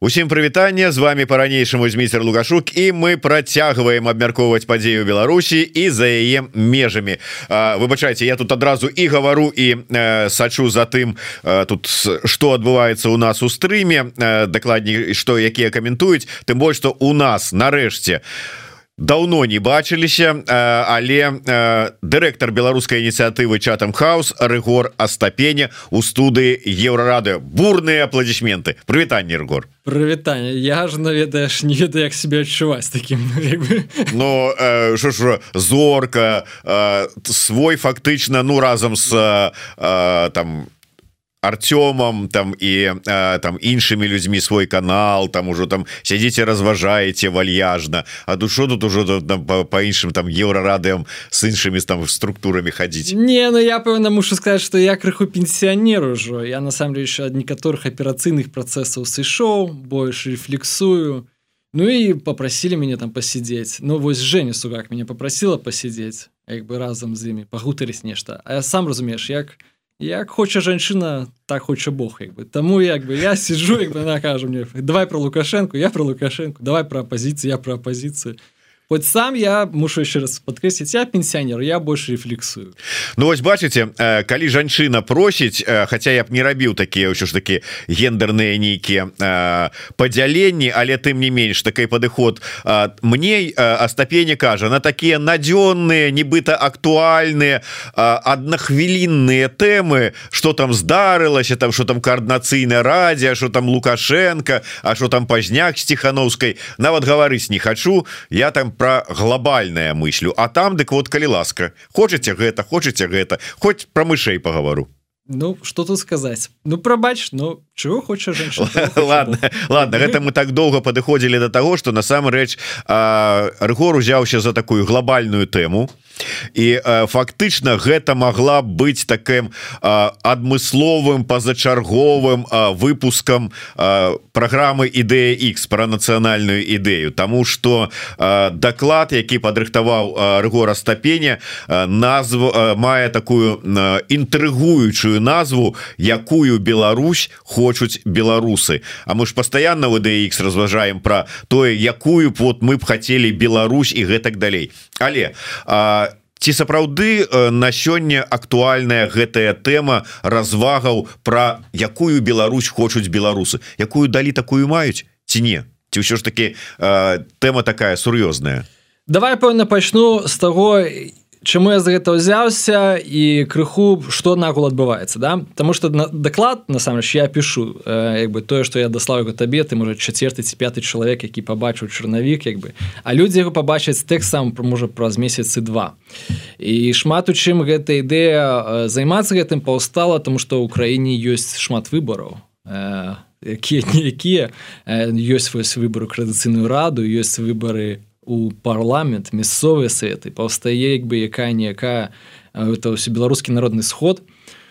Усім прывітання з вами по-ранейшаму змейцер лугашук і мы працягваем абмяркоўваць падзею Беларусі і за яе межамі. Выбачайце я тут адразу і гавару і э, сачу за тым э, тут что адбываецца у нас у стрыме э, дакладней што якія каментуюць. Тым больш што у нас нарэшце у давно не бачыліся але дырэктар беларускай ініцыятывы чатам хаус рэгор астапене у студыі еўрарады бурныя аплодисменты прывітанне ргор прывітанне. Я ж наведаеш не ведаю як себе адчуваць таким Ну що ж зорка свой фактычна ну разам с там Артёмом там і э, там іншымі людзьмі свой канал там ужо там сядзіце разважаеце вальяжна А душу тут ужо по іншым там еўрарадыям с іншымі там структурамі хадзіць Не ну я пэўна мушу сказать что я крыху пенсіянер ужо я насамрэч ад некаторых аперацыйных працэсаў сышоў больш рефлексую. Ну і попросили мяне там посидзець Ну вось Женя сугак мяне попросила посидзець як бы разам з імі пагутарыць нешта А я сам разумееш як я як хоча жанчына так хоча Бог як бы таму як бы я сиджу як бы накажу мне давай про лукашенко я про лукашенко давай про апозіцыю я про апозіцыю Хоть сам я мушу еще раз подкрэсіць я пенсионер я больше рефлексую. Ну вось бачыце э, калі жанчына просіць э, Хаця я б не рабіў такія ўсё ж таки гендерныя нейкія э, падзяленні але тым не менш такой падыход мне астапене кажа на такія надзённыя нібыта актуальныя аднахвілінныя тэмы что там здарылася там что там коорднацыйная радзія что там лукашенко А что там пазняк сціхановскай нават гаварыць не хочу я там про глобальная мыслю. А там дык вот калі ласка хочаце гэта хочаце гэта хоть про мышей паговору Ну что тут сказать Ну прабач Ну чего хочешь ладно ладно гэта мы так долго падыходзілі до того что насамрэч рэгор узяўся за такую глобальную тэму і фактычна гэта могла быть таким адмысловым пазачарговым выпускам программы ідэя X про нацыянальную ідэю тому что доклад які падрыхтаваў рэгора стапеня назву мае такую інтрыгуючую назву якую Беларусь хочуць беларусы. А мы ж постоянно в DX разважаем про тое якую вот мы б хотели Беларусь і гэтак далей. Але а ці сапраўды на сёння актуальная гэтая тэма развагаў про якую Беларусь хочуць беларусы? Якую далі такую маюць ці не? Ці ўсё ж таки тэма такая сур'ёзная? Давай пэўна пачну з того чаму я за гэта ўзяўся і крыху что нагул адбываецца да? Таму что на даклад насамрэч я пишу як бы тое что я даслаў его табе ты можа чацверты ці пяты чалавек які побачыў чарнавік як бы. А людзі яго побачаць тэкст сам можа праз месяцы два. І шмат у чым гэта ідэя займацца гэтым паўстала тому что ў краіне ёсць шмат выбораў якія якія ёсць вось выбору крадыцыйную раду ёсць выборы у парламент мясцовыя светы паўстае як бы якая-ніякая это ўсё беларускі народны сход.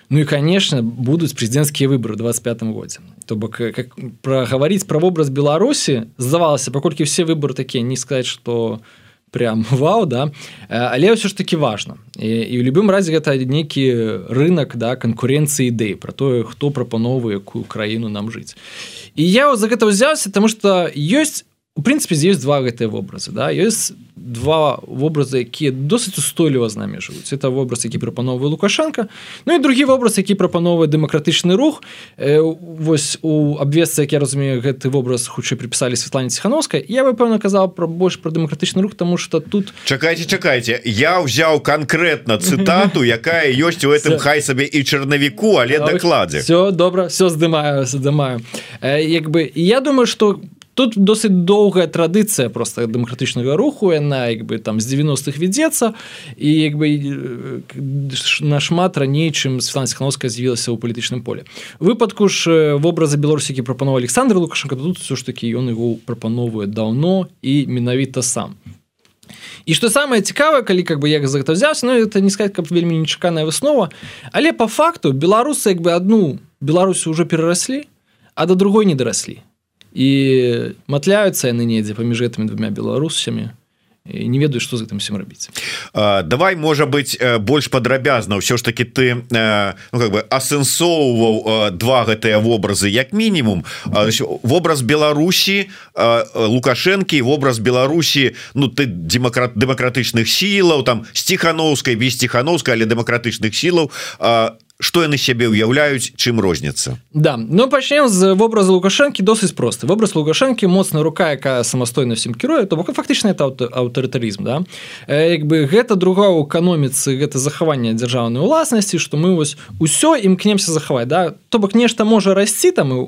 Ну і конечно будуць прэзідэнцкія выборы 25 годзе то бок как прагаварыць пра вобраз беларусі здавалася паколькі все выборы такія не сказаць что прям вау да але ўсё ж таки важно. І, в любым разе гэта нейкі рынок да канкурэнцыі ідэй про тое хто прапановвае якую краіну нам жыць і я за гэта ўзяўся тому что ёсць у прынцыпе ёсць два гэтыя вобразы да. Ёсць два вобразы якія досыць устойліва з намі жывуць это вобраз які прапановвае лукашенко Ну і другі вобраз які прапановвае дэмакратычны рух. Э, вось у абвесцы як я разумею гэты вобраз хутчэй прыпісалі Святлане ціхановскай я бы пэўна казаў пра больш пра дэмакратычны рух тому что тут чакайце чакайце я ўзяў конкретно цытату якая ёсць у этом хай сабе і чарнавіку але дакладзе. все добра все здымаю здымаю. Э, як бы я думаю что по тут досыць доўгая традыцыя просто дэмакратычнага руху яна як бы там з 90-х вядзецца і як бы нашмат раней чым Светланахановская з'явілася ў палітычным поле выпадку ж вобраза беларусікі прапановаў Александр лукашенко тут все ж таки ён его прапановвае даўно і менавіта сам. І что самое цікавае калі как бы як за гэта взяўся Ну это не сказать каб вельмі нечаканая выснова але по факту беларусы як бы одну Беларусю уже перараслі а до другой не дараслі і матляюцца яны недзе паміж гэтымі двумя беларусамі не ведаю что з гэтым всем рабіць давай можа быть больш падрабязна ўсё ж таки ты ну, как бы асэнсоўваў два гэтыя вобразы як мінімум вобраз Беларусі лукашэнкі вобраз Беларусі Ну ты демократ дэмакратычных сілаў там сціхановскай без сціхановскай але дэмакратычных сілаў что яны сябе ўяўляюць чым розніца Да ну пачнем з вобраза лукашэнкі досыць просты вобраз лукашэнкі моцная рука якая самастойна всім кіруе то бок фактычна это аўтарытарызм да. Як бы гэта друга ў эканоміцы гэта захаванне дзяржаўнай уласнасці што мы вось усё імкнемся захаваць да. То бок нешта можа расці там і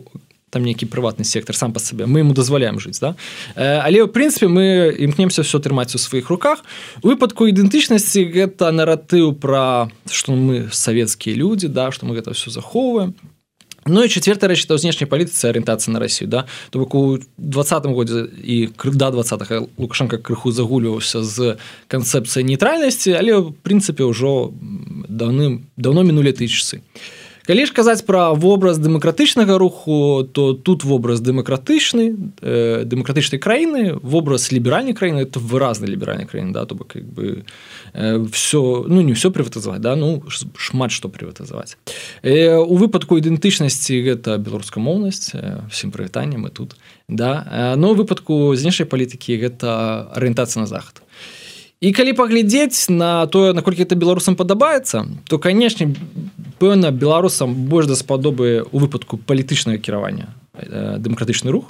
там нейкі прыватны сектор сам по сабе мы ему дазваляем жыць да? Э, але в прынцыпе мы імкнемся все трымаць у сваіх руках. Выпадку ідэнтычнасці гэта наратыў про что мы савецкія люди да что мы гэта все захоўваем Ну і четверта рэч это знешняй палітыцы арыентацыя на Россию да? То бок у двадцатым годзе і да два лукашенко крыху загульваўся з канцэпцыяй нейтральнасці але в прынцыпе ўжо даўным давно мінулі ты часы. і калі ж казаць пра вобраз дэмакратычнага руху то тут вобраз дэмакратычны э, дэмакратычнай краіны вобраз ліберальнай краіны это выразны ліберальнай краіны да то бок как бы э, все ну не все прыватызаваць да ну шмат што прыватызаваць. Э, у выпадку ідэнтычнасці гэта беларускамоўнасць э, всім прывітаннем мы тут да. Э, но выпадку знешняй палітыкі гэта арыентацыя на захад і калі паглядзець на тое наколькі это беларусам падабаецца то канешне пэўна беларусам больш даспадобы у выпадку палітычнага кіравання э, дэмакратычны рух.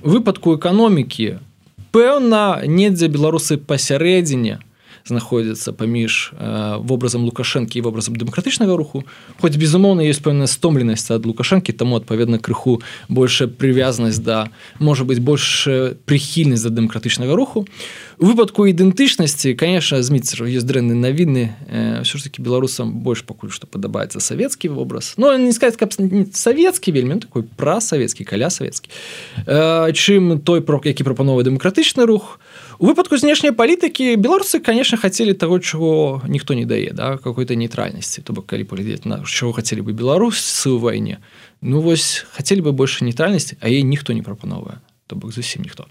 Выпадку эканомікі пэўна недзе беларусы пасярэдзіне знаходзяцца паміж э, вобразам лукашэнкі і вобразам дэмакратычнага руху. Хоць безумоўна есть пэўная стомленасць ад лукашэнкі таму адпаведна крыху большая прывязанасць да можа быть больш прыхільнасць да дэмакратычнага руху. у выпадку ідэнтычнасці конечно зміцер есть дрэнны навіны ўсё ж таки беларусам больш пакуль што падабаецца савецкі вобраз Ну не сказать каб савецкі вельмі такой пра савецкі каля савецкі чым той прок які прапановвае дэмакратычны рух. У выпадку знешняй палітыкі беларусы конечно хацелі того чего ніхто не дае да какой-то нейтральнасці то бок калі паглядзець на чего хацелі бы беларусы ў вайне ну вось хацелі бы больше нейтральнасці а ей ніхто не прапановвае то бок зусім ніхто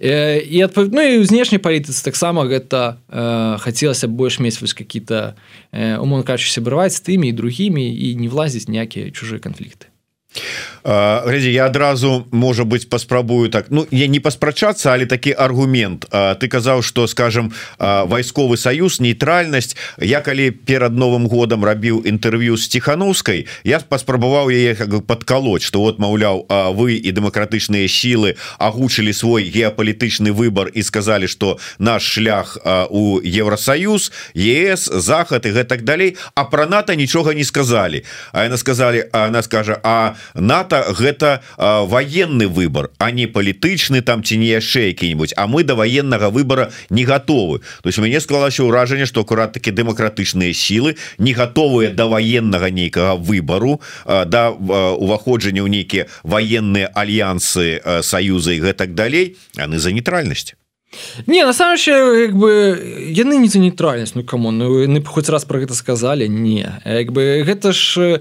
і адпав... ну, і знешняй палітыцы таксама гэта э, хацелася больш мець вось какие-то э, умон кажучы сябраваць з тымі і другімі і не влазіць ніякія чужыя канфлікты глядзі я адразу можа быть паспрабую так ну я не паспрачацца але такі аргумент. Ты казаў что скажем вайсковы саюз нейтральнасць я калі перад новым годам рабіў інтэрв'ю з ціхановскай я паспрабаваў яе как бы подкалоть что вот маўляў вы і дэмакратычныя сілы агучылі свой геапалітычны выбор і сказали что наш шлях у Евросаюз ЕС захад і гэтак далей. А про нато нічога не сказали. А яна сказали она скажа а НАТО гэта военный выбор а не палітычны там ці не яшчэ які-нибудь. А мы до военного выбора не готовы. То есть мяне склалася ўражанне что акурат таки дэмакратычныя сілы не готовыя до военного нейкага выбору да уваходжання ў нейкія военные альянсы союза і гэтак далей яны за нейтральнасць Не на самом як бы яны не за нейтральнасць ну кому ну, не хоць раз про гэта сказали не. Як бы гэта ж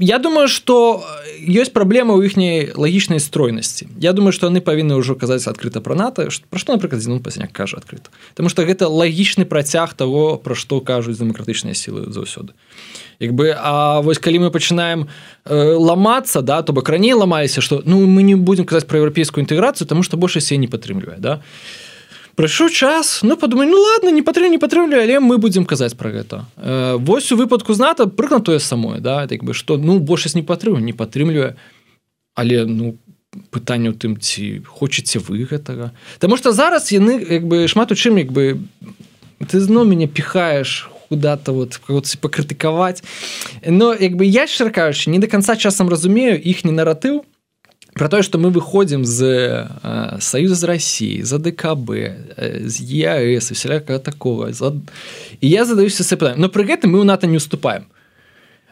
я думаю что ёсць праблема ў іхняй лагічнай стройнасці Я думаю что яны павінны ўжо казаць адкрыта про нато про што напрыклад ну, пасняк кажа адкрыта Таму что гэта лагічны працяг того про што кажуць дэмакратычныя сілы заўсёды як бы А вось калі мы пачынаем э, ламацца да то бок раней ламаліся что ну мы не будем казаць про еўрапейскую інтэграцыю тому что больше се не падтрымлівае да. то прыйшоў час ну подумай ну ладно не патрэ не патрымлю але мы будзем казаць про гэта. Э, вось у выпадку зната прыкна тое самое да так бы что ну большасць не патрыму не падтрымлівае але ну пытанне у тым ці хочаце вы гэтага. Таму что зараз яны як бы шмат у чым як бы ты зноў мяне піхаеш куда-то вот пакрытыкаваць. Но як бы я шчыркаючы не до конца часам разумею іхні наратыў про тое что мы выходим з э, союза з России за ДКБ э, з ЕАС вселяка такого. За... і я задаюся сэ но при гэтым мы у нато не уступаем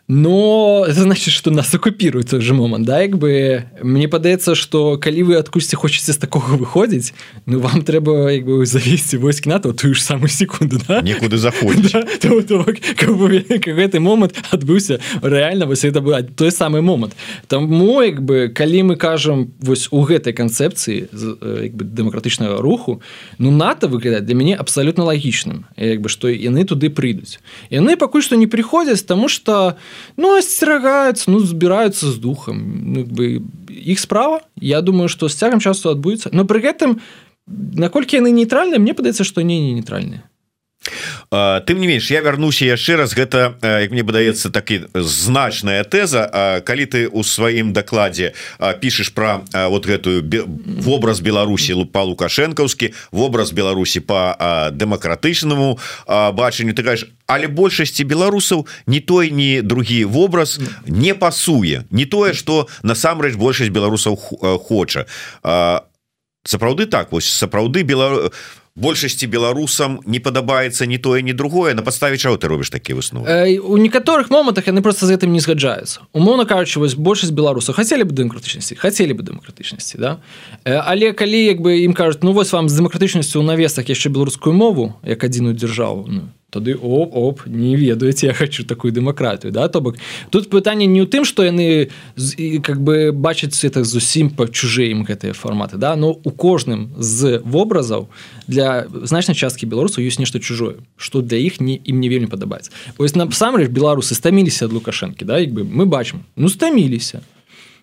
но это значит что нас окупирует той же момант да як бы. Мне падаецца что калі вы адкусьці хочаце з такого выходзіць ну вам трэба як бы завесці войск нато тую ж самую секунду да? некуды заходзіць гэты момант адбыўся реально вось это бы той самы момант там мой як бы калі мы кажам вось у гэтай канцэпцыі як бы дэмакратычнага руху ну нато выглядаць для мяне абсалютна лагічным як бы што яны туды прыйдуць яны пакуль што не прыходзяць тому что ну асцерагаюцца ну збіраюцца з духам ну, бы іх справа. Я думаю што з цягам часу адбудзецца но пры гэтым наколькі яны нейтральныя мне падаецца што не не нейтральныя тым не менш я вярнуся яшчэ раз гэта як мне падаецца такі значная тэза. Калі ты у сваім дакладзе пішаш про вот гэтую вобраз Беларусі лупа лукашэнкаўскі вобраз Беларусі по дэмакратычнаму бачанню ты кажаш але большасці беларусаў не той ні другі вобраз не пасуе. Не тое что насамрэч большасць беларусаў хоча. Сапраўды так вось сапраўды беларус большасці беларусам не падабаецца не тое не другое. На падставе чаго ты робіш такі высновы? Э, у некаторых момантах яны просто з гэтым не згаджаюцца. Умоўна кажучы вось большасць беларусаў хацелі бы дэмакратычнасці хацелі бы дэмакратычнасці да? Э, але калі як бы ім кажуць ну вось вам з дэмакратычнасцю ў навесах яшчэ беларускую мову як адзіную дзяржаву ну, тады оп оп не ведаеце я хочу такую дэмакратію да то бок. Тут пытанне не ў тым што яны как бы бачаць это зусім па чужыя ім гэтыя фарматы да но у кожным з вобразаў для значнай часткі беларусаў ёсць нешта чужое што для іх не ім не вельмі падабаецца. Ось насамрэч беларусы стаміліся ад лукашэнкі да як бы мы бачым ну стаміліся.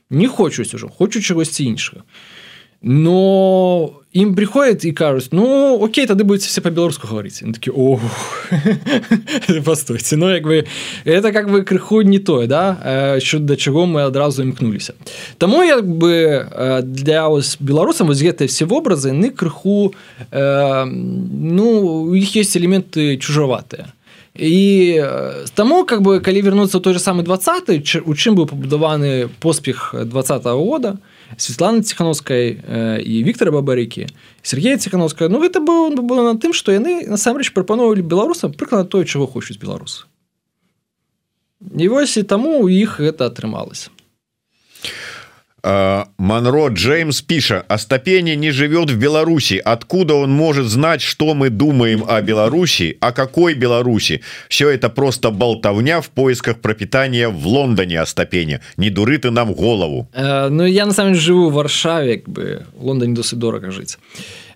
Не хочуць ужо хочу чагосьці іншага но ім приходит і кажуць ну Окей тады будете все по-беларуску говорить такі о постойте но як бы это как бы крыху не тое да? Що да чаго мы адразу імкнуліся Таму як бы для ось беларусам вось гэтыя все вобразы яны крыху э, ну у іх есть элементы чужаватыя і таму как бы калі вернуцца той же самы 20 у чым быў пабудаваны поспех два -го года то Светлана ціхановскай і Віктора бабарыкі Сергея ціхановская Ну гэта было было на тым што яны насамрэч прапановвалі беларусам прыклад тое чаго хочуць беларусы Не вось і таму у іх гэта атрымалася Манро Джеймс пиша Остапение не живет в Беларуси. Откуда он может знать что мы думаем о Беларуси о какой Беларуси? Все это просто болтовня в поисках пропитания в Лондоне Остапение не дуры ты нам голову э, Ну я на самом деле живу в Варшаве как бы. Лондоне досыць дорого жить.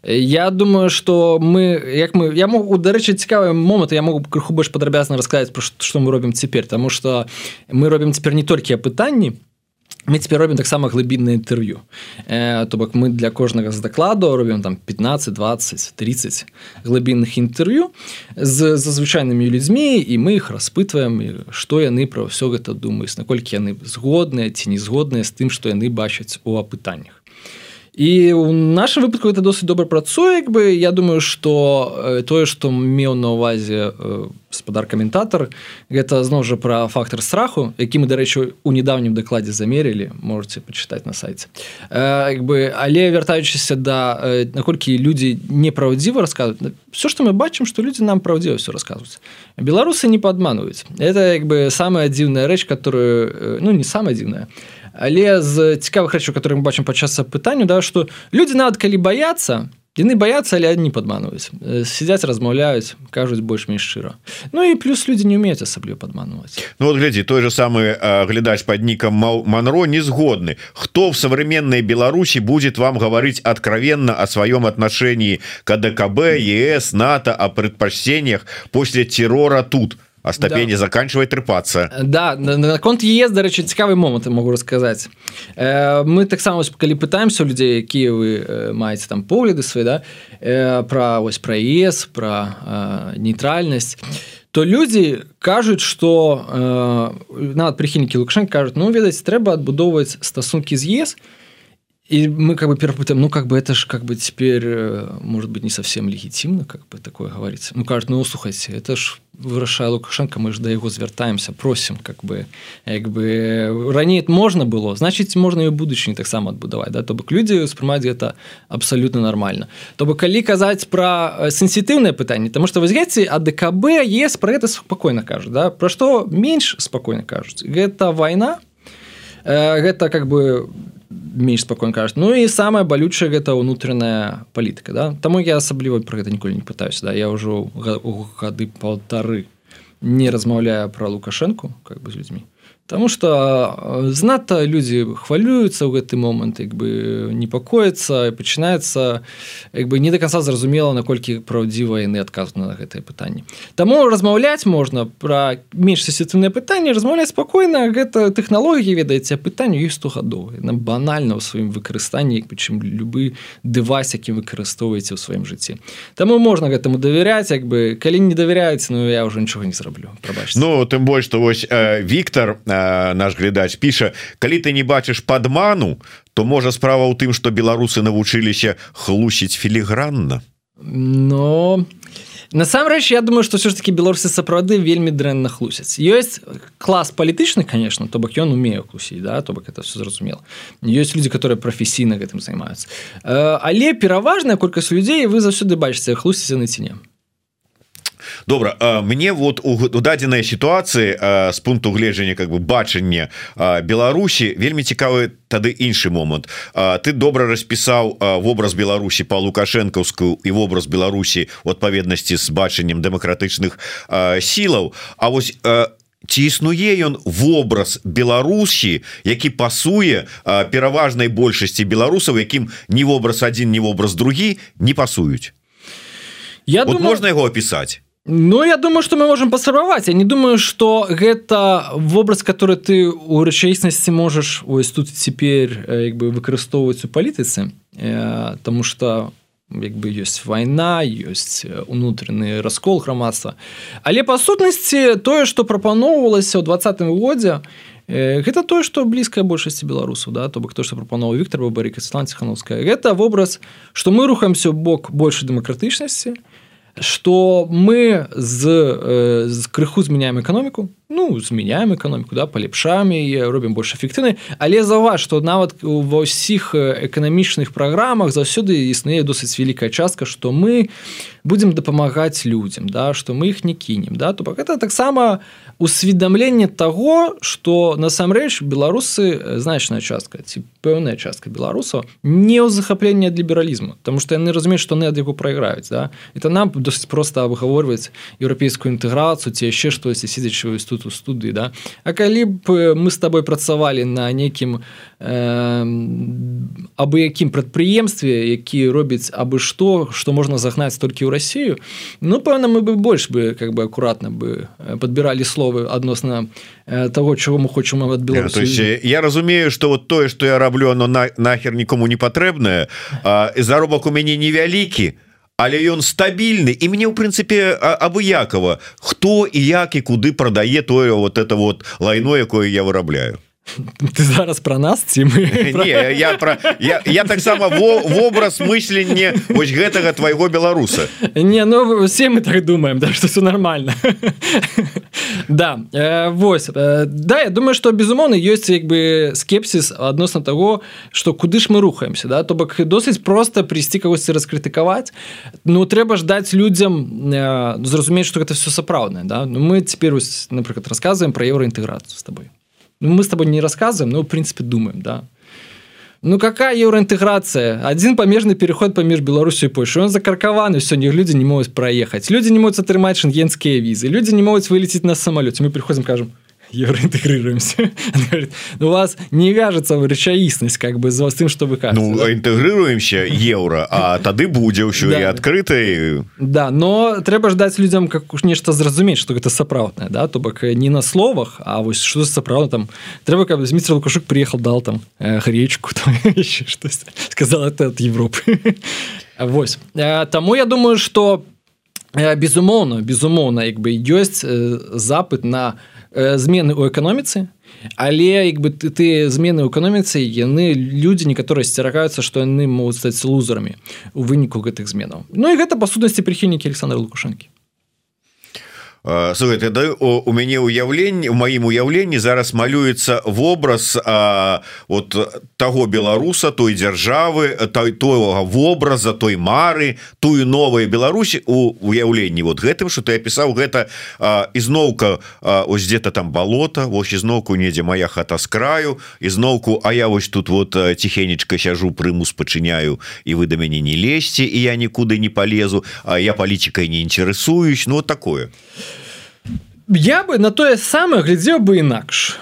Я думаю что мы як мы я могу дарэчы цікавы момант я могу крыху больш падрабязна расказаць про што мы робім цяпер тому что мы робім цяпер не толькі пытанні мы цяпер робім таксама глыбінна інтэрв'ю э, то бок мы для кожнага з дакладу робім там 15 20 30 глыбінных інтэрв'ю з зазвычайнымі людзьмі і мы іх распытваем што яны пра ўсё гэта думаюць наколькі яны згодныя ці не згодныя з тым што яны бачаць у апытаннях і у нашем выпадку это досыць добра працуе як бы. Я думаю что тое что меў на увазе спадар каментатор гэта зноў жа пра фактор страху які мы дарэчы у недавнім дакладзе замерілі можете почытаць на сайте. Як бы але вяртаючыся да наколькі людзі непраўдзіва рассказывают. Все что мы бачым что людзі нам праўдзіва все рассказываюць беларусы не падманваюць это як бы самая дзіўная рэч которую ну не самая дзіўная а але з цікавых рэчаў которые мы бачым падчас пытанню да что люди нават калі баяцца яны баяцца але не падманваюць. Сядзяць размаўляюць кажуць больш-менш шчыра. Ну і плюс люди не умеюць асабліва падманваць Ну вот глядзі той же самый глядач под ником Манро не згодны хто в современной Беларусі будет вам говорить откровенно о своем отношении к ДКБ ЕС НАТО о предпочтениях после террора тут? то а ступені да. заканчивает трыпацца Да наконт ЕС дарэчы цікавы момант могу расказаць э, мы таксама калі пытаемся людзей якія вы э, маеце там погляды свае да э, пра вось пра ЕС пра э, нейтральнасць то людзі кажуць что э, нават прыхільнікі лукашэн кажуць ну ведаць трэба адбудоўваць стасункі з ЕС и мы как бы перепутаем, ну как бы это же как бы теперь может быть не совсем легитимно, как бы такое говорится. Ну кажется, ну слухайте, это ж вырашае лукашенко мы ж да яго звяртаемся просім как бы як бы раней можна было значыць можна і будучыні таксама адбудаваць да то бок людзі успрымаць гэта абсалютна нормально то бок калі казаць пра сенсітыўнае пытанне тому что возьмеце АДКБ ес про гэта спакойна кажу да пра што менш спакойна кажуць гэта вайна гэта как бы менш спакойна кажуць Ну і самая балючая гэта ўнутраная палітыка да. Таму я асабліва про гэта ніколі не пытаюся да. Я ўжо гады паўтары не размаўляю пра лукашэнку как бы з людзьмі Таму что знато людзі хвалююцца ў гэты момант як бы непакоіцца пачынаецца як бы не до конца зразумела наколькі праўдзіва яны адказаны на гэтае пытанне Таму размаўляць можна пра менш сістэмнае пытанне размаўляць спакойна гэта тэхналогіі ведаеце пытанню ёсць стогадовы нам банальна ў сваім выкарыстанні чым любы дэвайс якім выкарыстоўваеце ў сваім жыцці Таму можна гэтаму давяряць як бы калі не давяряецца Ну я уже нічога не зраблю прабач Ну тым больш што вось э, Віктор э, наш глядач піша калі ты не бачыш падману то можа справа ў тым что беларусы навучыліся хлусіць філігранна но насамрэч я думаю что все ж таки беларусы сапраўды вельмі дрэнна хлусяць. Ёсць клас палітычны конечно то бок ён умею хлусіць да то бок это все зразумела. Ёсць люди которые прафесійна гэтым займаюцца. Але пераважная колькасць людзей вы заўсёды бачыце хлусіце на ціне добра мне вот у, у дадзенай сітуацыі з пункту гледжання как бы бачання Беларусі вельмі цікавы тады іншы момант. Ты добра распісаў вобраз Беларусі по лукашэнкаўскую і вобраз Беларусі у адпаведнасці з бачаннем дэмакратычных сілаў. А вось ці існуе ён вобраз Беларусі які пасуе пераважнай большасці беларусаў якім не вобраз один не вобраз другі не пасуюць? Я вот думаю... можна яго опісаць Ну я думаю что мы можем паспрабаваць Я не думаю что гэта вобраз который ты у рэчаіснасці можаш ось тут цяпер як бы выкарыстоўваць у палітыцы тому что як бы ёсць вайна ёсць унутраны раскол грамадства але па сутнасці тое что прапаноўвалася ў двадцатым годзе гэта тое что блізкая большасці беларусаў да то бок то что прапановаў Віктор Барыка Сланціхановская гэта вобраз что мы рухаемся бок больше дэмакратычнасці что мы з, з крыху змяняем эканоміку ну змяняем эканоміку да палепшаем і робім больш эфектыўнай але заўваж што нават ва ўсіх эканамічных праграмах заўсёды існуе досыць вялікая частка што мы будзем дапамагаць людзям да што мы іх не кінем да. То это таксама усведамленне того что насамрэч беларусы значная частка ці пэўная частка беларусаў не ў захапленне ад лібералізму тому что яны разумеюць што яны ад яго прайграюць да. Это нам досыць просто абгаворваць еўрапейскую інтэграцыю ці яшчэ штосьці седзячы тут тут у студыі да. А калі б мы з табой працавалі на нейкім э, абы якім прадпрыемстве які робіць абы што што можна загнаць толькі ў Росію Ну пэўна мы бы больш бы как бы акуратна бы подбіралі словы адносна того чего мы хочам ад Беларусі Я разумею что вот тое что я раблю оно на нахер нікому не патрэбнае заробак у мяне невялікі то але ён стабільны. І мне ў прынцыпе абыякова хто і як і куды прадае тое вот это вот лайно якое я вырабляю ты зараз про нас ці мы Не, я про я, я таксама вобраз мыслення вось гэтага твайго беларуса. Не ну все мы так думаем да что все нормально. Да э, вось э, да я думаю что безумоўно ёсць як бы скепсис адносна того что куды ж мы рухаемся да. То бок досыць просто прийсці кагосьці раскрытыкаваць. Ну трэба ждать людям э, зразумець что гэта все сапраўднае да. Ну мы теперь напрыклад рассказываем про еўраінтэграцыю с тобой Ну, мы с тобой не рассказываем, но в принципе думаем, да. Ну какая евроинтеграция? Один помежный переход помеж Беларусью и Польшей. Он закаркованы, все, люди не могут проехать. Люди не могут отрымать шенгенские визы. Люди не могут вылететь на самолете. Мы приходим, скажем, евроинтегрируемся. говорит, «Ну, у вас не вяжется в речаісность как бы за тем, что вы кажете. Ну, да? интегрируемся евро, а тады будзе ўсё да. и открыто. Да, но трэба ждать людям как уж нечто зразуметь, что это сапраўднае, да, то бок не на словах, а вот что сапраўдна там. Трэба, как Дмитрий Лукашук приехал, дал там э, гречку, там еще что сказал это от Европы. Вось. Э, тому я думаю, что э, безумоўна, безумоўна, як бы ёсць запыт на змены ў эканоміцы але як бы ты, ты змены ў эканоміцы яны людзі некаторыя сцерагаюцца што яны могуць стаць лузарамі у выніку гэтых зменаў Ну і гэта па сутнасці прыхільнікі Александра лукашэнкі Слухайте, да, у, мяне уяўленне у маім уяўленні зараз малюецца вобраз а, от таго беларуса той дзяржавы той тойга вобраза той мары тую новой Беларусі у уяўленні вот гэтым что ты опісаў гэта ізноўка ось где-то там балота вось ізноўку недзе моя хата с краю ізноўку А я вось тут вот ціхенечка сяжу прыму спачыняю і вы да мяне не лезьце і я нікуды не полезу А я палічыкай не інтарэсуюсь Ну вот такое. а я бы на тое самае глядзеў бы інакш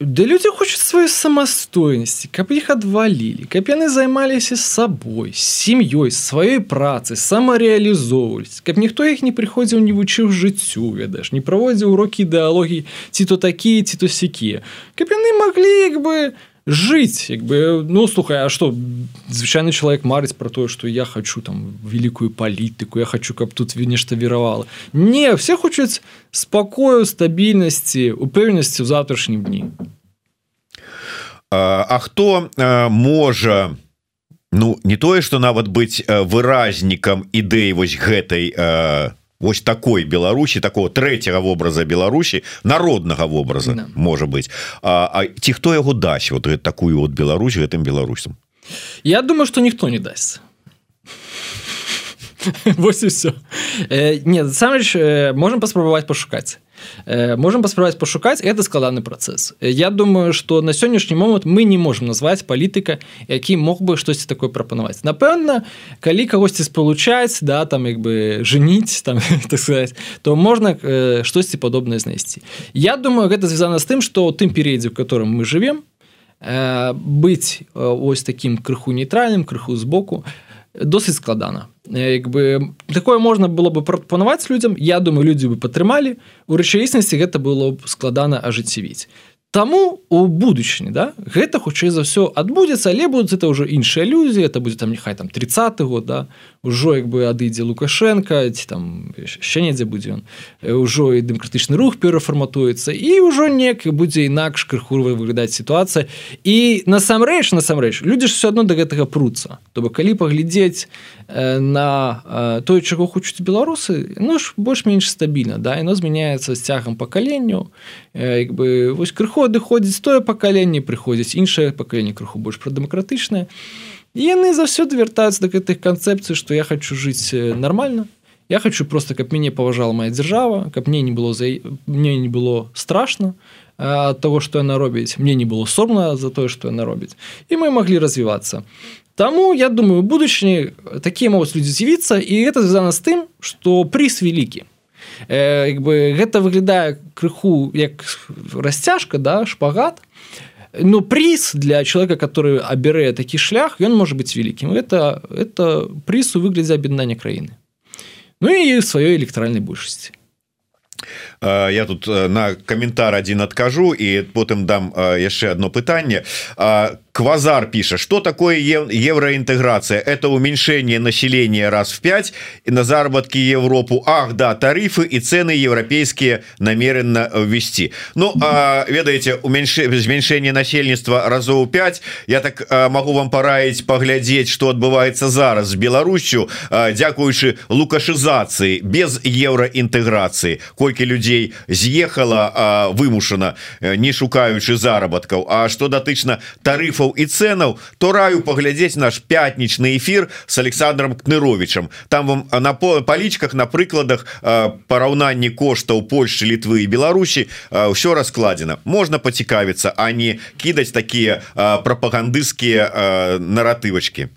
Да людзі хочуць сваю самастойнасці каб іх адвалілі каб яны займаліся з сабой сям'ёй сваёй працы самарэалізоўваць каб ніхто іх не прыходзіў не вучыў жыццю ведаеш не праводзіў урокі ідэалогіі ці то такія ці то сякія каб яны маглі як бы жыць як бы ну слухай А что звычайны чалавек марыць про тое что я хочу там великкую палітыку я хочу каб тут нешта веравала не все хочуць спакою стабільнасці упэўненасці ў завтрашнім дні а, а хто можа ну не тое что нават быць выразнікам ідэі вось гэтай а Вось такой Беларусі такого третьего вобраза Беларусі народнага вобраза да. можа быть. А, а ці хто яго дасць вот такую вот Беларусь гэтым беларусам Я думаю что ніхто не дасць Вось і все. Э, нет сам э, можем паспрабаваць пашукаць Э, можем паспрабаваць пашукаць это складаны працэс Я думаю что на сённяшні момант мы не можем назваць палітыка які мог бы штосьці такое прапанаваць напэўна калі кагосьці спалучаць да там як бы жыніць там так сказать то можна э, штосьці падобнае знайсці Я думаю гэта звязана з тым что тым перыядзе у котором мы живвем э, быць ось таким крыху нейтральным крыху збоку досыць складана як бы такое можна было бы прапанаваць людзям Я думаю людзі бы падтрымалі. У рэчаіснасці гэта было б складана ажыццявіць. Таму у будучыні да гэта хутчэй за ўсё адбудзецца але будуць это ўжо іншыя людзі это будзе там няхай там 30 год да ўжо як бы адыдзе лукашенко ці там яшчэ недзе будзе ён. Ўжо і дэмакратычны рух перафарматуецца і ўжо неяк будзе інакш крыху выглядаць сітуацыя. І насамрэч насамрэч людзі ж все адно до гэтага пруцца. То бок калі паглядзець на тое чаго хочуць беларусы ну ж больш-менш стабільна да яно змяняецца з цягам пакаленню як бы вось крыху адыходзіць тое пакаленне прыходзіць іншае пакаленне крыху больш прадэмакратычнае яны заўсёды вяртаюцца да гэтых канцэпцый што я хочу жыць нормально. Я хочу просто каб мяне паважала моя дзяржава каб мне не было за мне не было страшно ад того что яна робіць мне не было сорна за тое что яна робіць і мы маглі развівацца Таму я думаю будучыні такія могуць людзі з'явіцца і гэта звязана з тым што прыз вялікі э, як бы гэта выглядае крыху як расцяжка да шпагат но приз для человека который абярэ такі шлях ён можа быть вялікім это это приз у выглядзе аб'яднання краіны Ну і сваёй электаральнай большасці я тут на каментар один адкажу і потым дам яшчэ одно пытанне квазар піша что такое евроінтеграция это уменьшение населения раз в 5 и на заработки Европу. Ах да тарифы и цены европейские намеренно ввести. Ну ведаете уменьшение зменьшение насельніцтва разоў 5 я так могу вам пораить поглядзець что отбывается зараз с Беларусю дзякуючы лукашизации без евроінтеграции колькі людзей з'ехала вымушана не шукаючы заработкаў А что датычна тарифаў і ценаў то раю паглядзець наш пятнічны эфир с Александром кныровичем. Там вам на палічках на прыкладах параўнанні коштаў Польши літвы і Беларусі ўсё раскладзена можна пацікавіцца а не кідаць такія прапагандысцкія наратывачки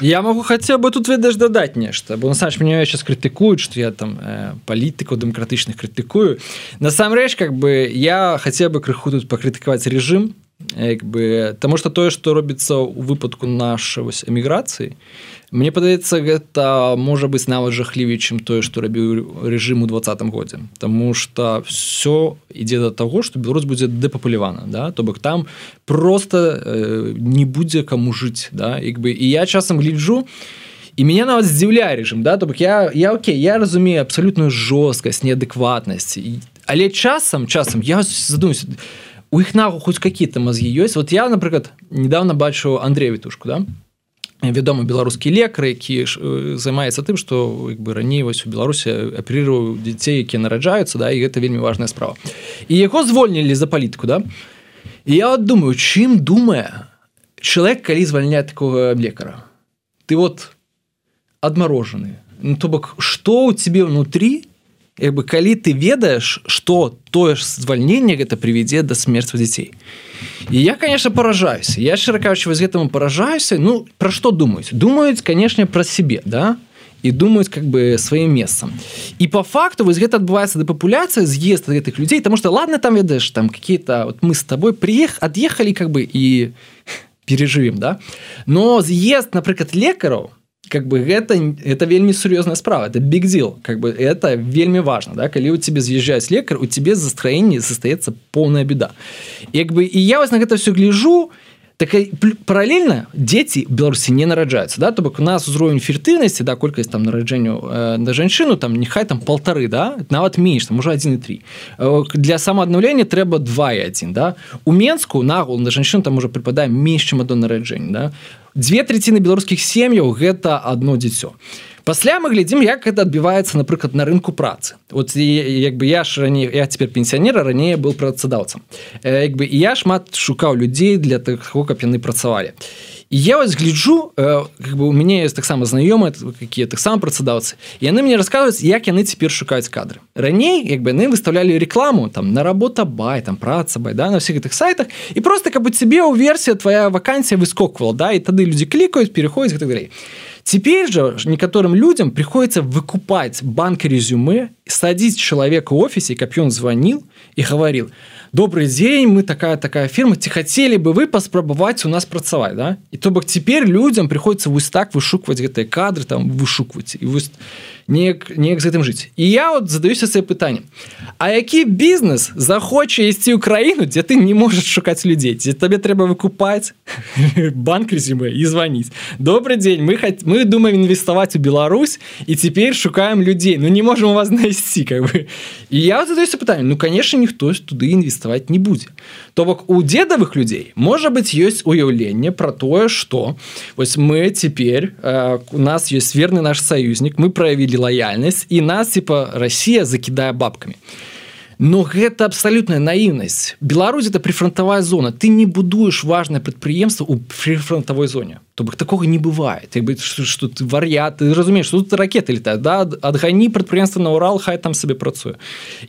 Я могу хотя бы тут ведаеш дадаць нешта бо насамрэч мне сейчас крытыкуюць что я там э, палітыку дэмакратычных крытыкую насамрэч как бы я хацеў бы крыху тут пакрытыкаваць режим як бы таму что тое что робіцца у выпадку нашай эміграцыі Мне падаецца гэта можа быць нават жахлівей чым тое што рабіў рэжым у двадцатым годзе Таму что все ідзе да таго што Беларусь будзе дэпапулявана да то бок там просто э, не будзе каму жыць да. Як бы і я часам гляджу і меня нават здзіўляе рэжым да то бок я я Окей я разумею абсалютную жорсткасць неадэкватнасць але часам часам я задумаюсь у іх нагу хоць какие-то мозги ёсць вот я напрыклад недавно бачу Андрея вітушку да? Вядомы беларускі лекар які э, займаецца тым што як бы раней вось у беларусі аперироваў дзяцей якія нараджаюцца да і гэта вельмі важная справа. І яго звольнілі за палітку да? І я вот думаю чым думае чалавек калі звальняе такого лекара ты вот адмарожаны ну, то бок что у тебе внутри як бы калі ты ведаеш что тое ж звальнение гэта приведзе до смерства дзяцей і я конечно поражаюсь. Я шыракаючы з гэтаму поражаюся ну про что думаюць думаюць конечно про себе да? І думаюць как бы сваім месцам і по факту вось гэта адбываецца да папуляцыя з'езд гэтых людзей потому что ладно там ведаеш там какие-то вот мы с тобой приех отъехали как бы і переживем да? Но з'езд напрыклад лекараў как бы гэта это вельмі сур'ёзная справа это big deal как бы это вельмі важно да калі у тебе з'язджаюць лекар у тебе застроенні застаецца полная беда. Як бы і я вас на гэта все гляжу так параллельна дзеці беларусі не нараджаюцца да то бок у нас узровень фертыльнасці да колькасць там нараджэнню э, на жанчыну там нехай там полторы да нават менш там уже 1,3 э, для самааднаўлення трэба 21 да. У менску нагул на жанчын там уже прыпадае менш чым адно нараджэнне да две траціны беларускіх сем'яў гэта одно дзіцё пасля мы глядзім як это адбіваецца напрыклад на рынку працы. Вот як бы я ж раней я теперь пенсіянера ранее был працадаўцам. Як бы я шмат шукаў людзей для таго каб яны працавалі. Я вас гляджу как бы у мяне есть таксама знаёмыя какие таксама працадаўцы яны мне рассказываюць як яны цяпер шукаюць кадры. Раней як бы яны выставлялі рекламу там на работа бай там праца бай да на всех гэтых сайтах і просто как бы тебе у версія твоя вакансія выскоквала да і тады люди клікаюць переходзяць так далей теперь же некаторым людям приходится выкупать банк резюме садить человека в офисе каб ён звонил и говорил добрый день мы такая такая фирма ці хотели бы вы паспрабаваць у нас працаваць да? І то бок теперь людям приходится вось так вышукваць гэтыя кадры там вышукваць і вось неяк неяк з гэтым жыць і я вот задаюся себе пытанне А які бізнес захоча ісці ў краіну дзе ты не можаш шукаць людзей дзе табе трэба выкупаць банк резюме і званіць добрый день мы хоть мы думаем інвеставаць у Беларусь і цяпер шукаем людзей Ну не можем у вас знайсці как бы і я задаюся пытанне ну конечно ніхто туды інвеставаць не будзе то бок у дедавых людзей можа быть ёсць уяўленне про тое что вось мы цяпер э, у нас есть верны наш саюзнік мы проявілі лояльнасць і нас типа Россия закідае бабками но гэта абсолютная наіўнасць. Беларусь это прифронтовая зона. Ты не будуеш важное прадпрыемство у прифронтовой зоне. То бок такого не бывает. Бы что ты вар'ят ты разумеешь тут ракеты летают да адгані прадпрыемства на Урал хай там сабе працуе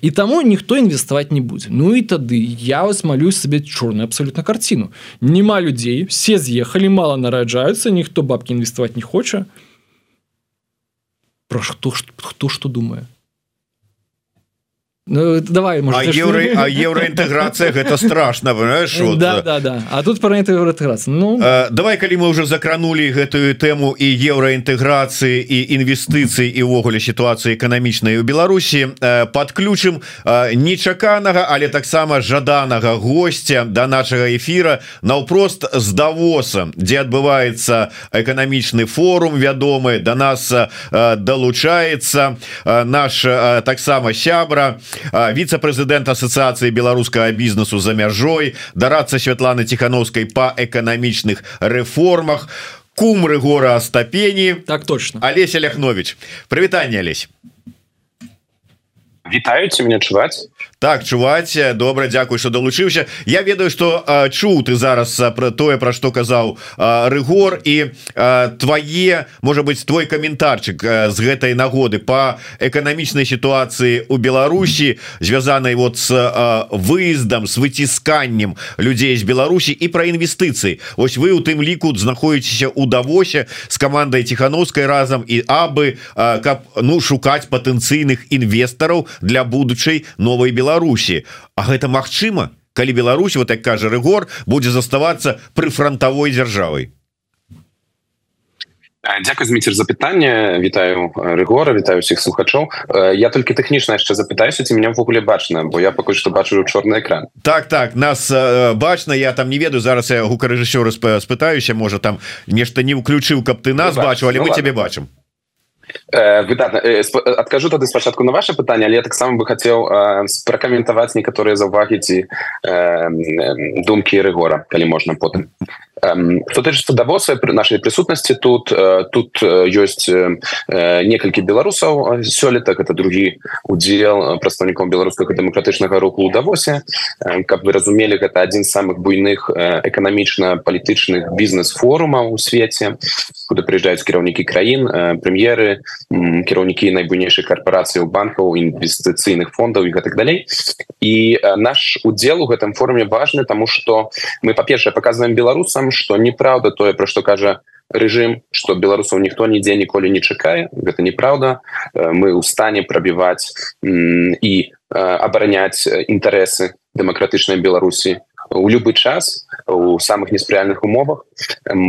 і таму ніхто інвеставаць не будзе Ну і тады я вас малюсь сабе чорную абсолютно карціну няма людзей все з'ехалі мало нараджаюцца ніхто бабки інвеставаць не хоча про што хто што думае Ну, давай может, а евро, а евроінтэграцыя гэта страшно вот. да, да, да. А тут про ну... э, давай калі мы уже закранули гэтую тэму і евроінтэграцыі і інвестыцый і ўвогуле сітуацыі эканамічнай у Беларусі э, подключым э, нечаканага але таксама жаданага гостя до да нашага эфира наўпрост з давосам дзе адбываецца эканамічны форум вядомы до да нас э, далучаецца э, наш э, таксама сябра и віце-прэзідэнт асацыяцыі беларускага бізнесу за мяжой дарацца Святланы ціхановскай па эканамічных рэформах кум рэгора астапені так точно. Алеся ляхнович. Прывітанне Алесь вітаюце мне чуваць так чуваць добра Дякую что далучыўся Я ведаю что чуў ты зараз про тое про что казаў рыгор і твае может быть твой каментарчык з гэтай нагоды по эканамічнай сітуацыі у Беларусі звязанай вот с выездам с выцісканнем людзей з Беларусі і про інвестыцыі Вось вы у тым ліку знаходзіцеся у давосе с камандай ціхановскай разам і абы каб ну шукаць патэнцыйных інвестараў для будучай новой Беларусі А гэта Мачыма калі Беларусь вот так кажа рэгор будзе заставацца прыфронтавой дзяржавай. Дякую зміцер запытанне вітаю рэгора вітаю усіх слухачоў. Я толькі тэхнічна яшчэ запытаюся ці меня ўвогуле бачна бо я пакуль што бачу чорны экран. Так так нас э, бачна я там не ведаю зараз я гукарэжысёр спытаюся можа там нешта не ўключыў каб ты нас бачу але ну, мы цябе бачым выдатна адкажу тады спачатку на ваше пытанне але я таксама бы хацеў пракаментаваць некаторыя заўвагі ці думкі рэгора калі можна потым тычыцца давоса при нашай прысутнасці тут. Тут ёсць некалькі беларусаў сёлета это другі удзел прадстаўніком беларускага дэмакратычнага руху у давосе каб вы разумелі гэта адзін з самых буйных эканамічна-палітычных бізнес-форумаў у свеце куды прыязджаюць кіраўнікі краін прэм'еры кіраўнікі найбуйнейшай карпорацыі банкаў інвестыцыйных фондаў і гэтак далей і наш удзел у гэтым форуме важны тому что мы па-першае показываем беларусам что неправда тое про что кажа режим что беларусаў ніхто нідзе ніколі не чакае гэта неправда. Мы у стане прабіваць і абараняць інтарэсы дэмакратычнай беларусі у любы час у самых неспрыяльных умовах.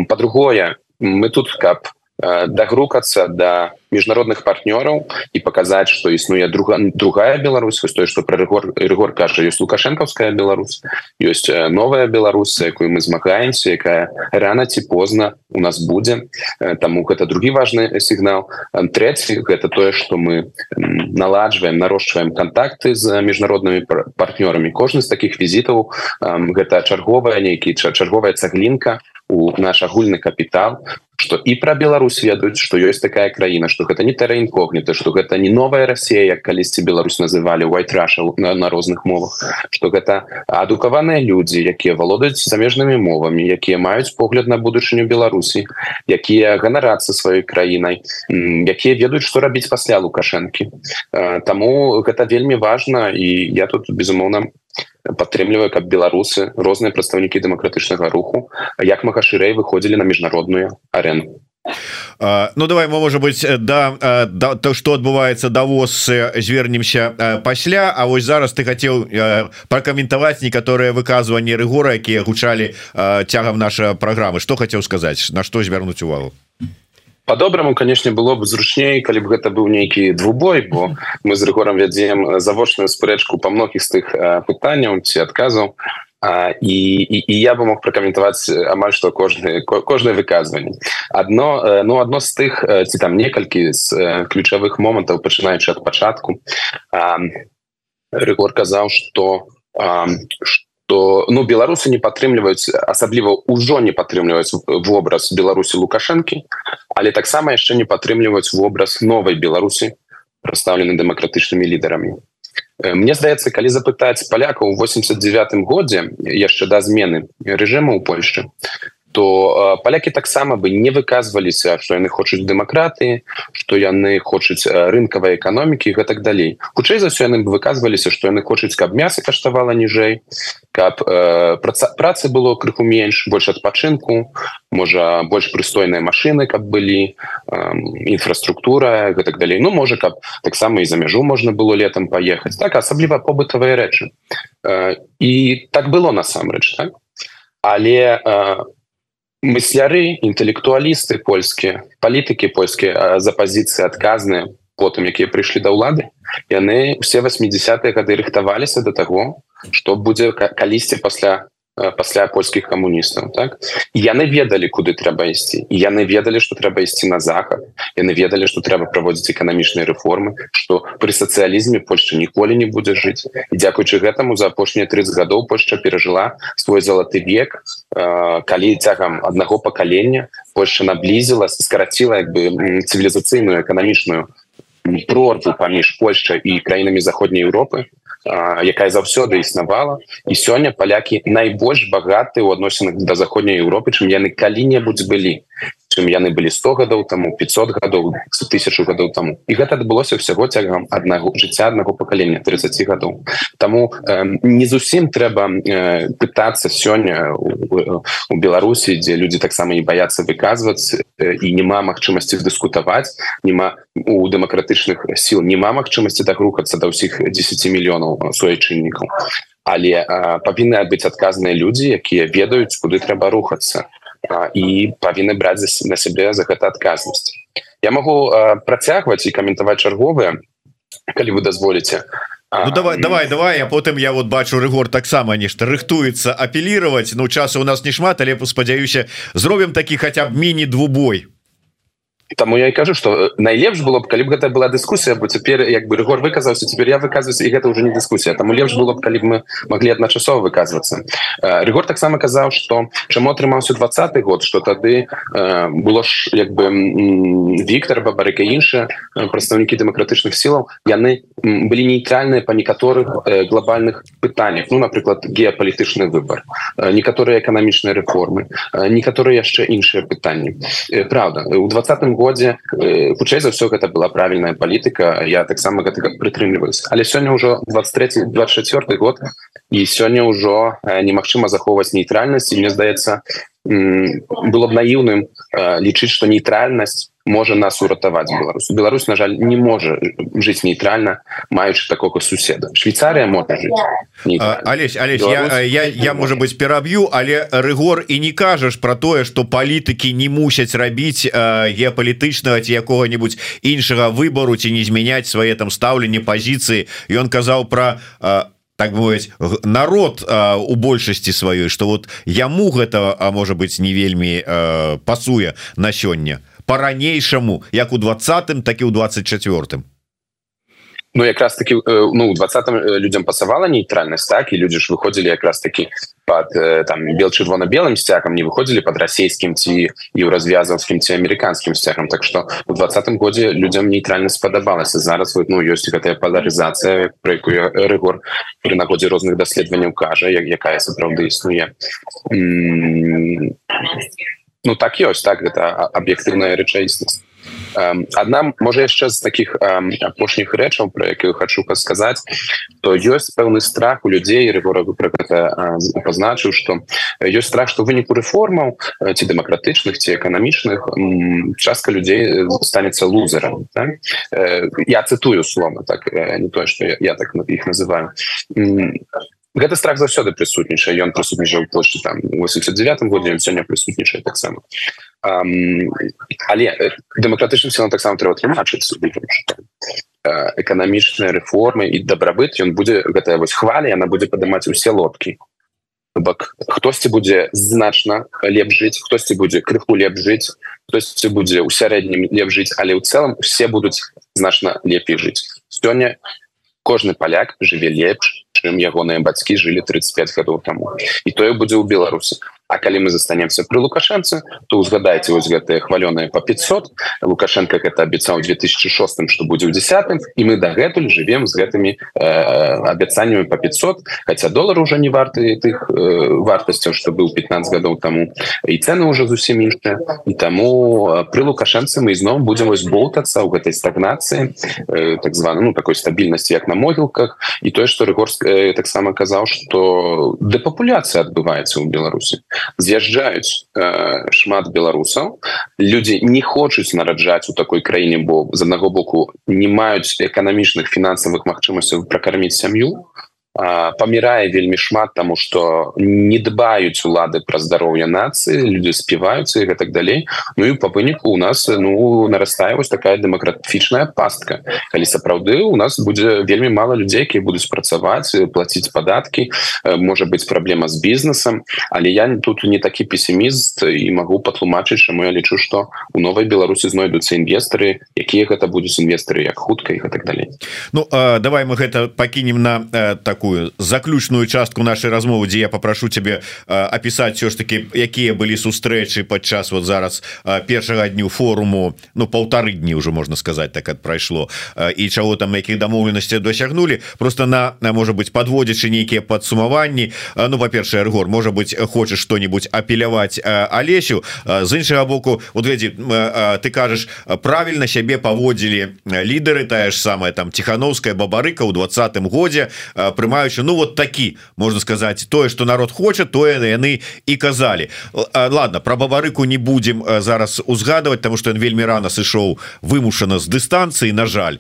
По-другое мы тут каб дагрукацца до да міжнародных партнёраў і паказаць што існуе друга другая Беларусь вось тое што пра рэгор рэгор кажа ёсць лукашэнкаўская Беларусь ёсць новая Беларусь якую мы змагаемся якая рана ці позна у нас будзе таму гэта другі важны сігнал трэці гэта тое што мы наладжваем нарошчваем контакты з міжнароднымі партнёрамі кожны з таких візітаў гэта чарговая нейкі чарговая цаглінка у наш агульны капітал что і про Беларусь ведаюць что ёсць такая краіна что гэта не тэра інкогніта что гэта не новая Россия як калісьці Беларусь называли white Russia на, на розных мовах что гэта адукаваныя люди якія володаюць замежнымі мовамі якія маюць погляд на будучыню Беларусі якія ганарацца сваёй краінай якія ведаюць что рабіць пасля лукашэнкі. Таму гэта вельмі важно і я тут безумоўна падтрымліваю каб беларусы розныя прадстаўнікі дэмакратычнага руху як мага шырэй выходзілі на міжнародную арену Ну давай мы можа быть да, да то что адбываецца давоз звернемся пасля. А вось зараз ты хотел прокаментаваць некаторыя выказыванні рэгора якія гучалі цягам наша программы. Что хотел сказать? На что звярнуць увагу? По-добраму конечно было бы зручней калі б гэта быў нейкі двубой бо мы з рэгорам вядзем завочную спрэчку по многіх з тых пытанняў ці адказаў і, і, і я бы мог пракаментаваць амаль што кожны кожнае выказванне одно ну одно з тых ці там некалькі з ключавых момантаў пачынаючы ад пачатку рэгор казаў что что то ну беларусы не падтрымліваюць асабліва ўжо не падтрымліваюць вобраз беларусі лукашэнкі але таксама яшчэ не падтрымліваюць вобраз новай беларусі прадстаўлены дэмакратычнымі лідарамі Мне здаецца калі запытаць палякаў у 89 годзе яшчэ да змены рэжыму ў Польшчы то палякі таксама бы не выказваліся што яны хочуць дэмакраты што яны хочуць рынкавай эканомікі гэтак далей. Хутчэй за ўсё яны выказваліся што яны хочуць каб мяса каштавала ніжэй каб э, праца працы было крыху менш больш адпачынку можа больш прыстойныя машины каб былі э, інфраструктура гэтак далей. Ну можа каб таксама і за мяжу можна было летом паехаць так асабліва побытавыя рэчы. Э, і так было насамрэч так? Але у мысляры інтэлектуалісты польскія палітыкі польскія за пазіцыі адказныя потым якія прыйшлі да ўлады яны все 80-е гады рыхтаваліся до таго что будзе калісьці пасля пасля польскіх камуністаў так? Яны ведалі куды трэба ісці і яны ведалі что трэба ісці на захад яны ведалі что трэба праводзіць эканамічныя рэформы что при сацыялізме Польша ніколі не будзе жыць і дзякуючы гэтаму за апошнія 30 гадоў Польша перажыла свой залаты век. Калі цягам аднаго пакалення Польша наблізіла скараціла як бы цывілізацыйную эканамічную прорву паміж Польшчай і краінамі заходняй Еўропы якая заўсёды існавала. І сёння палякі найбольш багаты ў адносінах да заходняй Еўропы чым яны калі-небудзь былі чым яны былі 100 гадоў таму 500 гадоў тысячу гадоў таму. І гэта адбылося ўсяго цягам аднаго жыцця аднаго пакалення 30 гадоў. Таму э, не зусім трэба э, пытацца сёння у, Беларусі дзе людзі таксама не баяцца выказваць э, і няма магчымасці дыскутаваць няма у дэмакратычных сіл няма магчымасці так рухацца да ўсіх 10 мільёнаў суайчыннікаў. Але павінны адбыць адказныя людзі якія ведаюць куды трэба рухацца і павінны браць на сябе за гэта адказнасць. Я могу працягваць і каментаваць чарговыя калі вы дазволіце. Ну, давай давай давай а потым я вот бачу рэгор таксама нешта рыхтуецца апеллировать Ну часу у нас не шмат але спадзяюся зробім такі хотя б міні двубой Таму я і кажу что найлепш было б калі б гэта была дыскусія бо цяпер як бы рэгор выказаўся цяпер я выказваюсь і гэта уже не дыскусія таму лепш было б калі б мы могли адначасова выказвацца. Рэгор таксама казаў что чаму атрымаўся двадцатый год что тады было ж як бы Віктор бабарыка іншыя прадстаўнікі дэмакратычных сілаў яны былі нейтральныя па некаторых глобальных пытаннях. Ну напрыклад геапалітычны выбор некаторыя эканамічныя рэформы некаторыя яшчэ іншыя пытанні. Праўда у двадцатым годзе хутчэй за ўсё гэта была правільная палітыка я таксама гэта прытрымліваюсь але сёння ўжо 23 24 год і сёння ўжо немагчыма захоўваць нейтральнасць. І мне здаецца было б наіўным лічыць што нейтральнасць можа нас уратаваць Беларусь. Беларусь на жаль не можа жыць нейтральна маючы такого суседа Швейцария можа Алесь Алесь я, я, я можа быть пераб'ю але рэгор і не кажаш про тое что палітыкі не мусяць рабіць геапалітычнага ці якога-нибудь іншага выбору ці не змяняць свае там стаўленне пазіцыі. Ён казаў про так мовіць народ а, у большасці сваёй что вот яму гэта а можа быть не вельмі пасуе на сёння по-ранейшаму як у двадцатым так і у 24 Ну якраз таки ну двадцатым людям пасавала нейтральнасць так? І люди ж выходзілі якраз таки под там бел чырвона-белым сцягам не выходзілі под расійскім ці еўразвязаўскім ці амерыканскім сцягам. Так что у двадцатым годзе людям нейтральнасць спадабалася. Зараз вот, ну ёсць гэтая паларызацыя про якую рэгор при нагодзе розных даследаванняў кажа як якая сапраўды існуе Ну так ёсць так гэта аб'ектыўная рэчаіснасць одна можа яшчэ з таких апошніх рэчаў про якую хочу сказаць то ёсць пэўны страх у людзей рэгорагу про гэта пазначыў что ёсць страх что выніку рэформаў ці дэмакратычных ці эканамічных частка людзей станецца лузером так? я цытую слова так не тое что я, я так іх называю гэта страх заўсёды прысутнічае. Ён прысутнічаў плошчы там 89 годзе сёння прысутнічае таксама. Але дэмакратычным сілам таксама трэба тлумачыць эканамічныя рэформы і дабрабыт ён будзе гэтая вось хваля яна будзе падымаць усе лодкі. Бок хтосьці будзе значна лепш жыць хтосьці будзе крыху лепш жыць хтосьці будзе ў сярэднім лепш жыць але ў цэлым все будуць значна лепей жыць. Сёння кожны паляк жыве лепш чым ягоныя бацькі жылі 35 гадоў таму. І тое будзе ў беларусі А калі мы застанемся при лукашэнцы то узгадайте вось гэтые хвалёныя по 500 лукашенко гэта абяцаў 2006 что будзе ў десятым і мы дагэтуль живвем з гэтымі э, абяцаннями по 500 хотя доллар уже не варты тых э, вартасцяў что быў 15 гадоў тому. І цены уже зусім іншыя і таму при лукашэнцы мы ізноў будем вось болтацца ў гэтай стагнацыі э, так звана ну такой стабільнасці як на могілках і тое что рэгорск э, таксама казаў что дэпапуляцыя адбываецца ў беларусі з'язджаюць э, шмат беларусаў. Люди не хочуць нараджаць у такой краіне бо з аднаго боку не маюць эканамічных фінансавых магчымасцяў пракарміць сям'ю памірае вельмі шмат тому что не дбаюць улады пра здароўе нацыі люди співаюцца і гэтак далей. Ну і по выніку у нас ну нарастае вось такая дэмакратычная пастка. Калі сапраўды у нас будзе вельмі мало людзей якія будуць працаваць платіць падаткі можа быть праблема з бізнесам. Але я тут не такі пессіміст і могу патлумачыць чаму я лічу что у новой беларусі знойдуцца інвестары якія гэта будуць інвестары як хутка і гэтак далей. Ну давай мы гэта пакінем на так такую заключную частку нашай размовы дзе я попрошу тебе опісаць все ж таки якія былі сустрэчы падчас вот зараз першага дню форуму ну полторы дні уже можна сказать так от прайшло і чаго там якіх дамоўленасці досягнули. Просто на может быть подводзячы нейкія падсумаванні Ну по-першае Ргор может быть хочешь что-нибудь апеляваць Алесю з іншага боку вот глядзі ты кажаш правильно сябе паводзілі лідары тая ж самая там тихохановская бабарыка у двадцатым годзе пры прымаючы Ну вот такі можна сказаць тое что народ хоча тое яны і казалі ладно про бабарыку не будем зараз узгадывать тому что ён вельмі рано сышоў вымушана з дыстанцыі на жаль.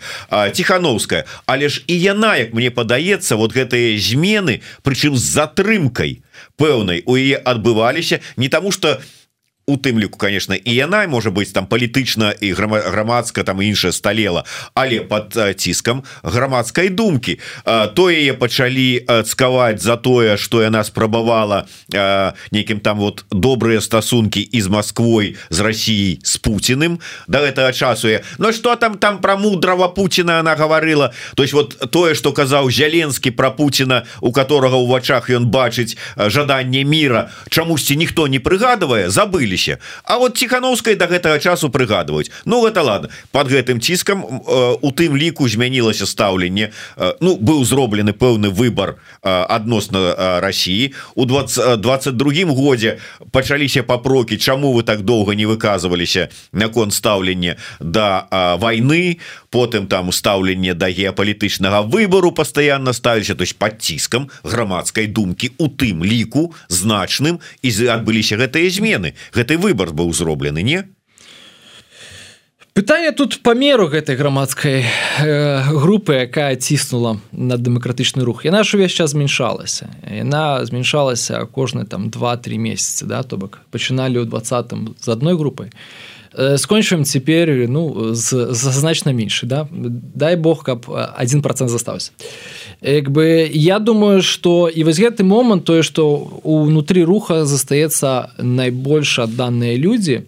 Тихохановская але ж і яна як мне падаецца вот гэтые змены прычым з затрымкай пэўнай у яе адбываліся не таму что у у тым ліку конечно і яна можа быть там палітычна і грамадска там іншая сталела але под ціскам грамадской думкі. То яе пачалі цкаваць за тое что яна спрабавала нейкім там вот добрыя стасункі из Москвой з Россией с Путиным до этого часу. Я Ну что там там про мудрого Путина она говорила то есть вот тое что казаў зяленскі про Путина у которого у вачах ён бачыць жаданне мира чамусьці ніхто не прыгадывае забыліся А вот тихохановскай до гэтага часу прыгадваюць. Ну гэта ладно под гэтым ціскам у тым ліку змянілася стаўленне Ну быў зроблены пэўны выбор адносна России у 20 22 годзе пачаліся папрокі Чаму вы так доўга не выказываліся наконт стаўлення да войны потым там устаўленне да геапалітычнага выбору постоянно ставіліся то есть под ціскам грамадской думкі у тым ліку значным і адбыліся гэтыя змены гэты выбор быў зроблены не? Пытанне тут памеру гэтай грамадской э, групы якая ціснула на дэмакратычны рух. Яна ж увесь час змяншалася. Яна змяншалася кожны там два-три месяцы да то бок. Пачыналі ў двадцатым з адной групай э, скончваем цяпер ну з, з значна меншы да. Дай Бог каб один процент застаўся як бы я думаю что і вось гэты момант тое что унутры руха застаецца найбольш адданыя людзі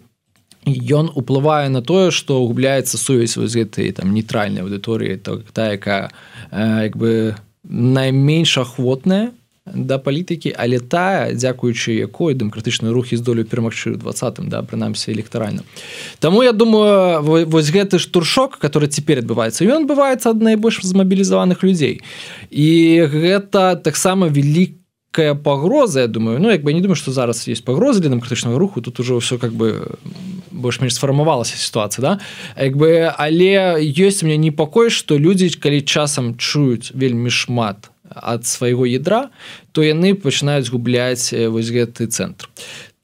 ён уплывае на тое что губляецца сувязь вось гэтай там нейтральнай аўдыторыі то та якая як бы найменш ахвотная да палітыкі але тая дзякуючы якой дэмакратычныя рухі здолю перамагчы ў двадцатым да прынамсі электаральна. Таму я думаю вось гэты штуршок который цяпер адбываецца ён адбываецца ад найбольш змабілізаваных людзей. І гэта таксама вялік некая пагроза я думаю. Ну як бы не думаю что зараз есть пагрозы для дэмакратычнага руху тут уже все как бы больш-менш сфармавалася сітуацыя да? Як бы але ёсць мне непакой что людзі калі часам чуюць вельмі шмат ад свайго ядра то яны пачынаюць губляць вось гэты цэнтр.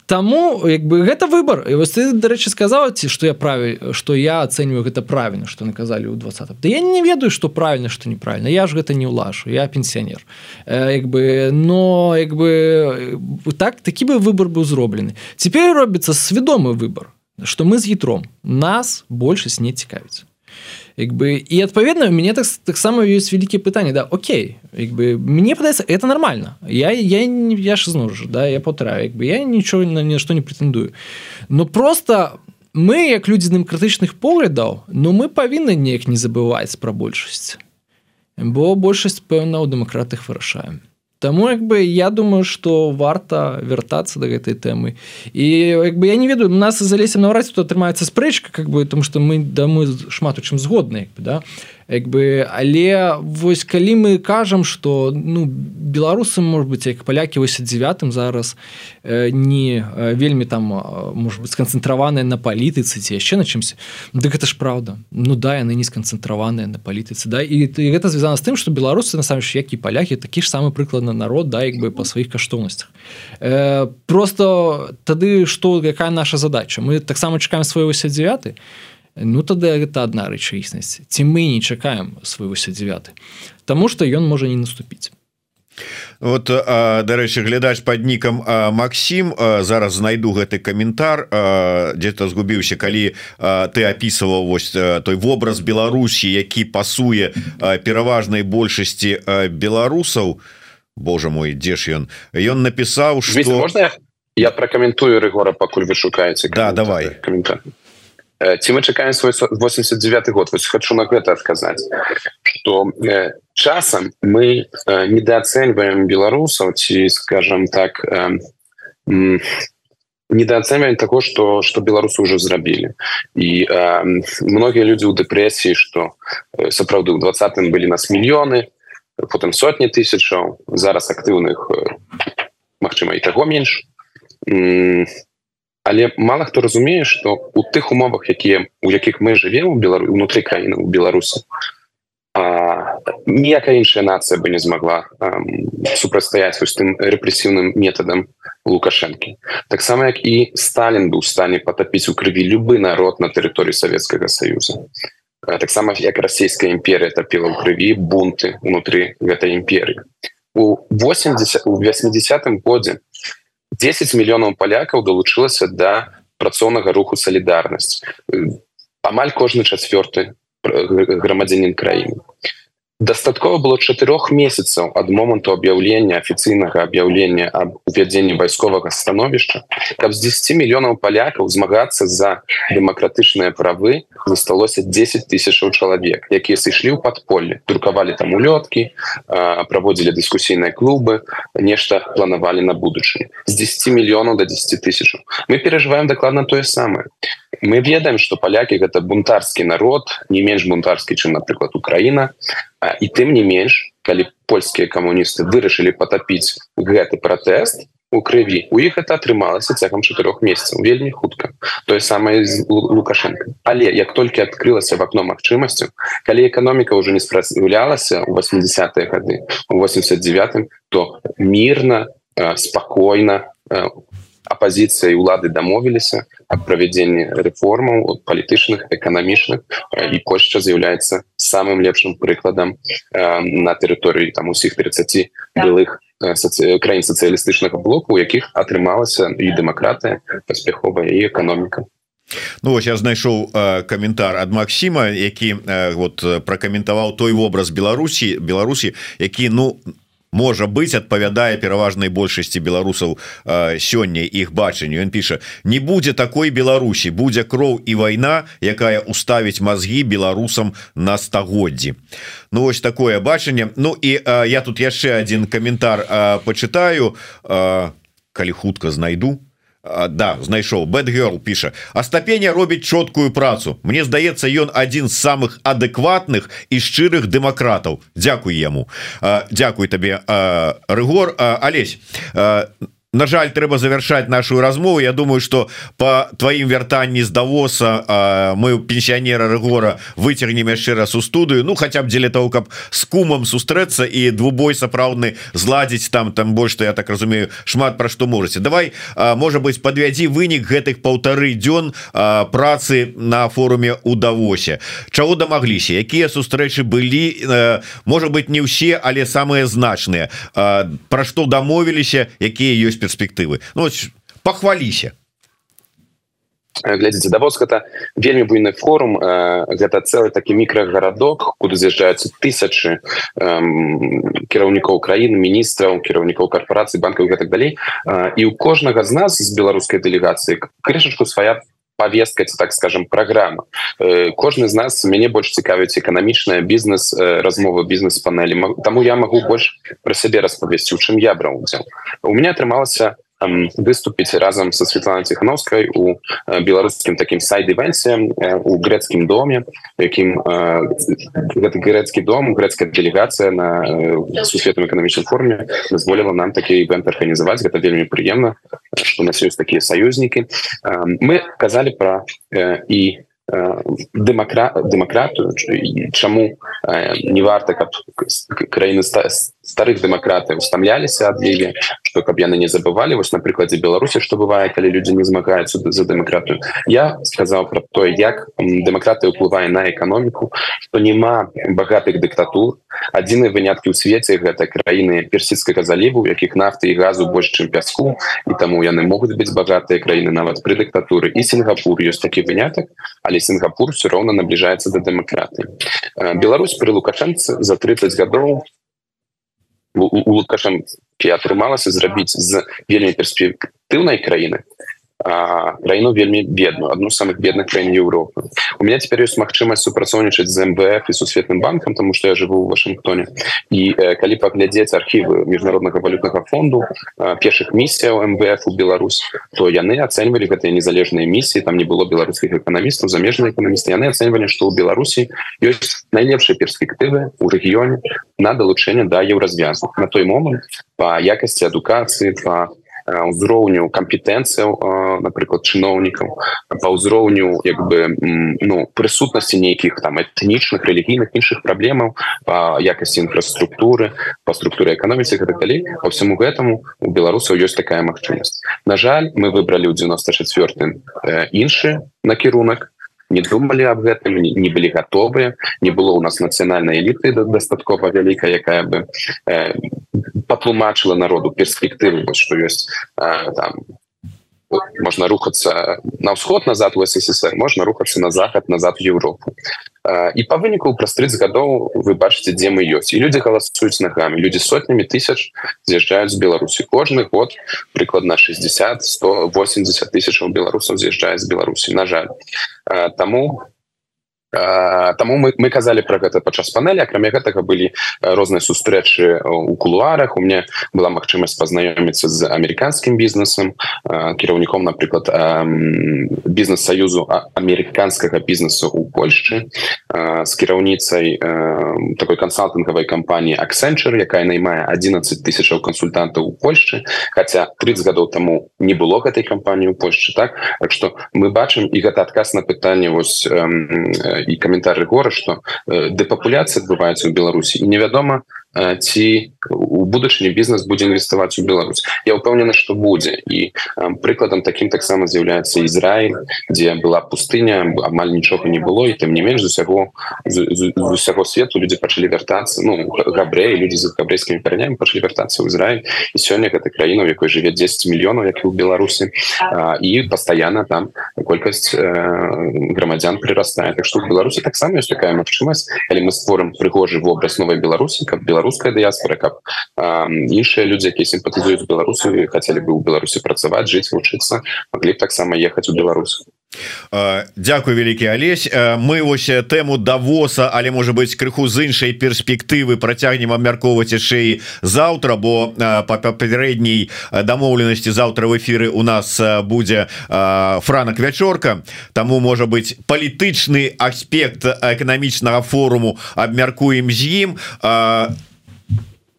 Таму як бы гэта выбор і вось ты дарэчы сказаў ці што я праві што я ацэньваю гэта правільна што наказалі ў 20 Да я не ведаю што правільна што неправільна. Я ж гэта не ўлажу я пенсіянер. Як бы но як бы так такі бы выбор быў зроблены. Цяпер робіцца свядомы выбор што мы з ятром нас большасць не цікавіць бы і адпаведна мяне так таксама ёсць вялікія пытанні да Окей як бы мне падаецца это нормально. Я я я ж зно ж да я паўтараю як бы я нічого на нішто не претендую. Но просто мы як людзі дэмакратычных поглядаў но мы павінны неяк не забываць пра большасць бо большасць пэўна ў дэмакратах вырашаем Таму як бы я думаю что варта вяртацца до гэтай тэмы і як бы я не ведаю нас за лесем наўрад тут атрымаецца спрэчка как бы тому что мы да мы шмат у чым згодны да як бы але вось калі мы кажам что ну беларусам может быть як палякі 89 зараз э, не э, вельмі там может быть сканцэнтраваныя на палітыцы ці яшчэ на чымся дык гэта ж правда ну да яны не сканцэнтраваныя на палітыцы да? І, і гэта звязана з тым что беларусы насам які палякі такі ж самы прыкладна народ да як бы по сваіх каштоўнасцях. Э, просто тады что якая наша задача? Мы таксама чакаем свой 89 ну тады гэта одна рэчаіснасць ці мы не чакаем свой 89 Таму что ён можа не наступіць вот дарэчы глядач под нікам Макссім зараз знайду гэты каментар. Где-то згубіўся калі ты опісываў вось той вобраз Беларусі які пасуе пераважнай большасці беларусаў. Боже мой дзе ж ён? Ён напісаў что можно я прокаментую рэгора пакуль вы шукаеце да давай. каментар ці мы чакаем свой 89 год? Вось хочу на гэта адказаць что э, часам мы э, недооценьваем беларусаў ці скажем так э, недооцениваем того что что беларусы уже зрабілі і э, многія люди у дэпрессии что э, сапраўды у двадцатым были нас мільёны потым сотні тысячаў зараз актыўных э, Мачыма і таго менш але мало хто разумее что у тых умовах якія у якіх мы живем у белару внутри краіны у беларусу ніякая іншая нацыя бы не змогла супрацьстаяць вось тым рэпрэсіўным метадам лукашэнкі таксама як і Сталін быў стане потопіць у крыві любы народ на тэрыторыі Савецкага союза таксама як расійская імперія топіла ў крыві бунты унутры гэтай імперыі у 80 у 80 годзе 10 мільёнаў палякаў далучылася да працоўнага руху солідарнасць амаль кожны чацвёрты грамадзянин краіны дастаткова было чатырох месяцаў ад моманту аб'яўлення афіцыйнага аб'яўлення об увядзенні вайсковага становішча каб з 10 мільёнаў палякаў змагацца за дэмакратычныя правы засталося 10 тысячаў чалавек якія сышлі ў падполле друкавалі там улёткі праводзілі дыскусійныя клубы нешта планавалі на будучыню. З 10 мільёнаў до 10 тысяч мы перажываем дакладна тое самае мы ведаем что палякі гэта бунтарскі народ не менш бунтарскі чым напрыклад Украіна і тым не менш калі польскія камуністы вырашылі потапіць гэты пратэст у крыві у іх это атрымалася цягам чатырох месяцаў вельмі хутка тое самае з лукашенко. Але як толькі адкрылася в окно магчымасцю калі эканоміка уже не спрацьлялася у 80-е гады у 89 то мирно спокойно апозіцыя і улады дамовіліся аб правядзенні рэформаў палітычных эканамічных і Польшча з'яўляецца самым лепшым прыкладам на тэрыторыі там усіх 30 былых краін сацыялістычнага блоку у якіх атрымалася і дэмакратыя паспяховая і эканоміка Ну вось я знайшоў э, каментар ад Макссіма які э, вот пракаментаваў той вобраз Беларусі Беларусі які ну на можа быть адпавядае пераважнай большасці беларусаў сёння іх бачанню. Ён піша не будзе такой Беларусі будзе кроў і вайна якая уставіць мазгі беларусам на стагоддзі Ну вось такое бачанне. Ну і а, я тут яшчэ один каментар почытаю калі хутка знайду да знайшоў. Бэтгерл піша. Астапеня робіць чоткую працу. Мне здаецца ён адзін з самых адэкватных і шчырых дэмакратаў. Дякуй яму. Дякуй табе рыгор. Алесь на жаль трэба завершать нашу размову. Я думаю что по тваім вяртанні з давоса мы пенсіянера рэгора выцягнем яшчэ раз у студыю Ну хотя б дзеля того каб с кумам сустрэцца і двубой сапраўдны зладзіць там там больш что я так разумею шмат про что можете. Давай можа быть подвядзі вынік гэтых паўтары дзён працы на форуме у давосе. Чаго дамагліся? Якія сустрэчы былі? Может быть не ўсе але самыя значныя. Про што дамовіліся якія ёсць перспектывы. Ну, похваліся глядзіце давоз гэта вельмі буйны форум гэта цэлы такі мікрагарадок куды з'язджаюцца тысячы кіраўнікоў краін міністраў кіраўнікоў карпорацыі банкаў гэтак далей і у кожнага з нас з беларускай дэлегацыі крышачку свая повестка так скажем программа. Кожны з нас мяне больш цікавіць эканамічная бізнес размова бізнес-панелі таму я могу больш про сябе распавесці у чым я браў удзел у меня атрымалася у выступіць разам со Светланой тихохановской у беларускім таким сайт-івенсе у грецкім доме якім гэты грецкі дом грецкая делегацыя на сусветным эканамічным форме дазволіла нам такі івент арганізаваць гэта вельмі прыемна что у нас ёсць такія саюзнікі мы казалі про і дэмакра дэмакратыю чаму не варта каб краіны старых дэмакратаў стамляліся ад яе что каб яны не забывалі вось на прыкладзе Беларусі что бывае калі людзі не змагаюцца за дэмакратыю я сказаў про то як дэмакратыя уплывае на эканоміку что няма багатых дыктатур адзіны выняткі ў свеце гэта краіны персідскага заліву якіх нафты і газу больш чым пяску і таму яны могуць быць багатыя краіны нават пры дыктатуры і сінгапур ёсць такі вынятак але сінгапур все роўна набліжаецца да дэмакраты Беларусь пры лукашэнцы за 30 гадоў у лукашэнкі атрымалася зрабіць з вельмі перспектыўнай краіны краіну вельмі бедную одну самых бедных краін Европы у меня теперь есть магчымасць супрацоўнічаць з МВФ і сусветным банкам тому что я живу в Вашингтоне і калі паглядзець архівы міжнароднага валютнага фонду першых місіяў МВФ у Беларусь то яны ацэньвалі гэтыя незалежныя місіі там не было беларускіх эканамістаў замежныя эканамісты яны ацэньвалі што ў Беларусі ёсць найлепшыя перспектывы у рэгіёне на далучэнне да еўразвязу на той момант по якасці адукацыі по ўзроўню кампетэнцыяў напрыклад чыноўнікаў па ўзроўню як бы ну прысутнасці нейкіх там этнічных рэлігійных іншых праблемаў па якасці інфраструктуры па структуры эканоміцы гэта далей. По всему гэтаму у беларусаў ёсць такая магчымасць. На жаль мы выбралі ў 94 іншы накірунак не думалі аб гэтым не былі готовыя не было у нас нацыянальнай эліты дастаткова вялікая якая бы э, патлумачыла народу перспектывы что ёсць э, там можна рухацца на ўсход назад у ссср можна рухацца на захад назад в Европу і по выніку праз 30 гадоў вы бачыце дзе мы ёсць і люди галасуюць нагамі люди сотнями тысяч з'язджаюць з Беларусі кожны год прыкладна 60 180 тысячаў беларусаў з'язджае з Беларусі на жаль. Таму Таму мы, мы казалі про гэта падчас панелі акрамя гэтага былі розныя сустрэчы у кулуарах. У мне была магчымасць пазнаёміцца з амерыканскім бізнесам кіраўніком напрыклад бізнес-саюзу амерыканскага бізнесу у Польшчы з кіраўніцай такой кансалтынгавай кампаніі Accenture якая наймае 11 тысячаў кансультантаў у Польшчы. Хотя 30 гадоў таму не было гэтай кампаніі у Польшчы так? Так что мы бачым і гэта адказ на пытанне вось і каментары гора что дэпапуляцыя адбываецца ў Беларусі невядома ці у будучыні бізнес будзе інвеставаць у Беларусь. Я ўпэўнена что будзе і прыкладам таким таксама з'яўляецца Ізраиль дзе была пустыня амаль нічога не было. І тым не менш з усяго з усяго свету люди пачалі вяртацца ну габрэі люди з габрэйскімі каранями пачалі вяртацца ў Ізраиль і сёння гэта краіна в якой жыве 10 мільёнаў як і ў Беларусі і пастаянна там колькасць грамадзян прырастае Так што в Беларусі таксама ёсць такая магчымасць калі мы створым прыгожы вобраз новой Беларусі каб Беларусь беларуская дыяспора каб іншыя людзі якія сімпатызуюць беларусу хацелі бы ў беларусі працаваць жыць вучыцца маглі таксама ехаць у беларус Дякую вялікі алесь мы ось тэму давоса але можа быть крыху з іншай перспектывы працягнем абмяркоўваць яшчэ і заўтра бо па папярэдняй дамоўленасці заўтра в эфиры у нас будзе франак вячорка. Таму можа быть палітычны аспект эканамічнага форуму абмяркуем з ім. А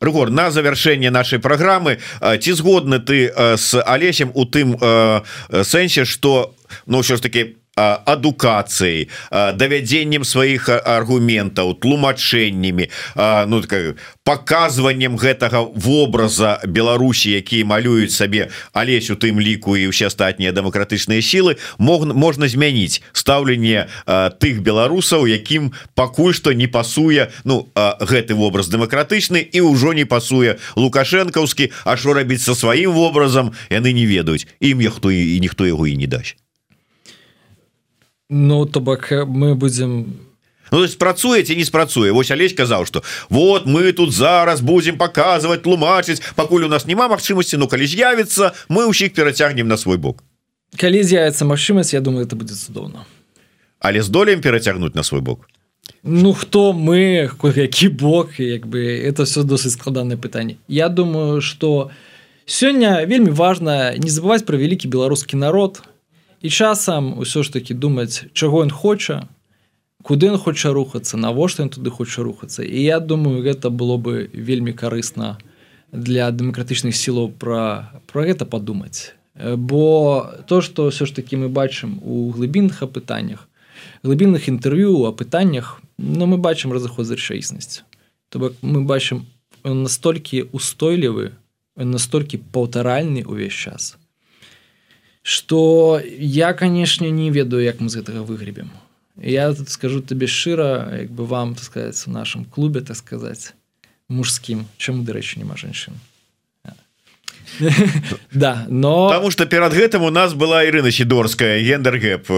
Ргор на завершэнне нашай праграмы ці згодны ты с алесем у тым сэнсе что ну ўсё ж таки адукацыяй давядзеннем сваіх аргументаў тлумачэннямі ну так показываннем гэтага вобраза Беларусі які малююць сабе алесь у тым ліку і ўсе астатнія дэмакратычныя сілы мог можна змяніць стаўленне тых беларусаў якім пакуль што не пасуе Ну гэты вобраз дэмакратычны і ўжо не пасуе лукашэнкаўскі А що рабіць са сваім вобразам яны не ведаюць. Ім я хто і ніхто яго і не дасць Ну то бок мы будем Ну, працуеце не спрацуе. Вось алесь казаў что вот мы тут зараз будем показывать тлумачыць пакуль у нас няма магчымасці Ну калі з'явіцца мы ўсіх перацягнем на свой бок калі з'явится магчымасць Я думаю это будет цудоўна але здолеем перацягнуць на свой бок? Ну хто мы які бок як бы это все досыць складанае пытанне. Я думаю что сёння вельмі важно не забываць про вялікі беларускі народ і часам усё ж таки думаць чаго ён хоча куды ён хоча рухацца навошта ён туды хоча рухацца. І я думаю гэта было бы вельмі карысна для дэмакратычных сілаў пра про гэта падумаць. Бо то что ўсё ж таки мы бачым у глыбінных апытаннях глыбінных інтэрв'ю о пытаннях но мы бачым разыход з рэчаіснасць. То бок мы бачым настолькі устойлівы настолькі паўтаральны увесь час что я канешне не ведаю як мы з гэтага выгребем. Я тут скажу табе шчыра як бы вам так сказать у нашем клубе так сказать мужскім чаму дарэчы няма жанчын. Да но потому что перад гэтым у нас была Ірына сидорская гендергэп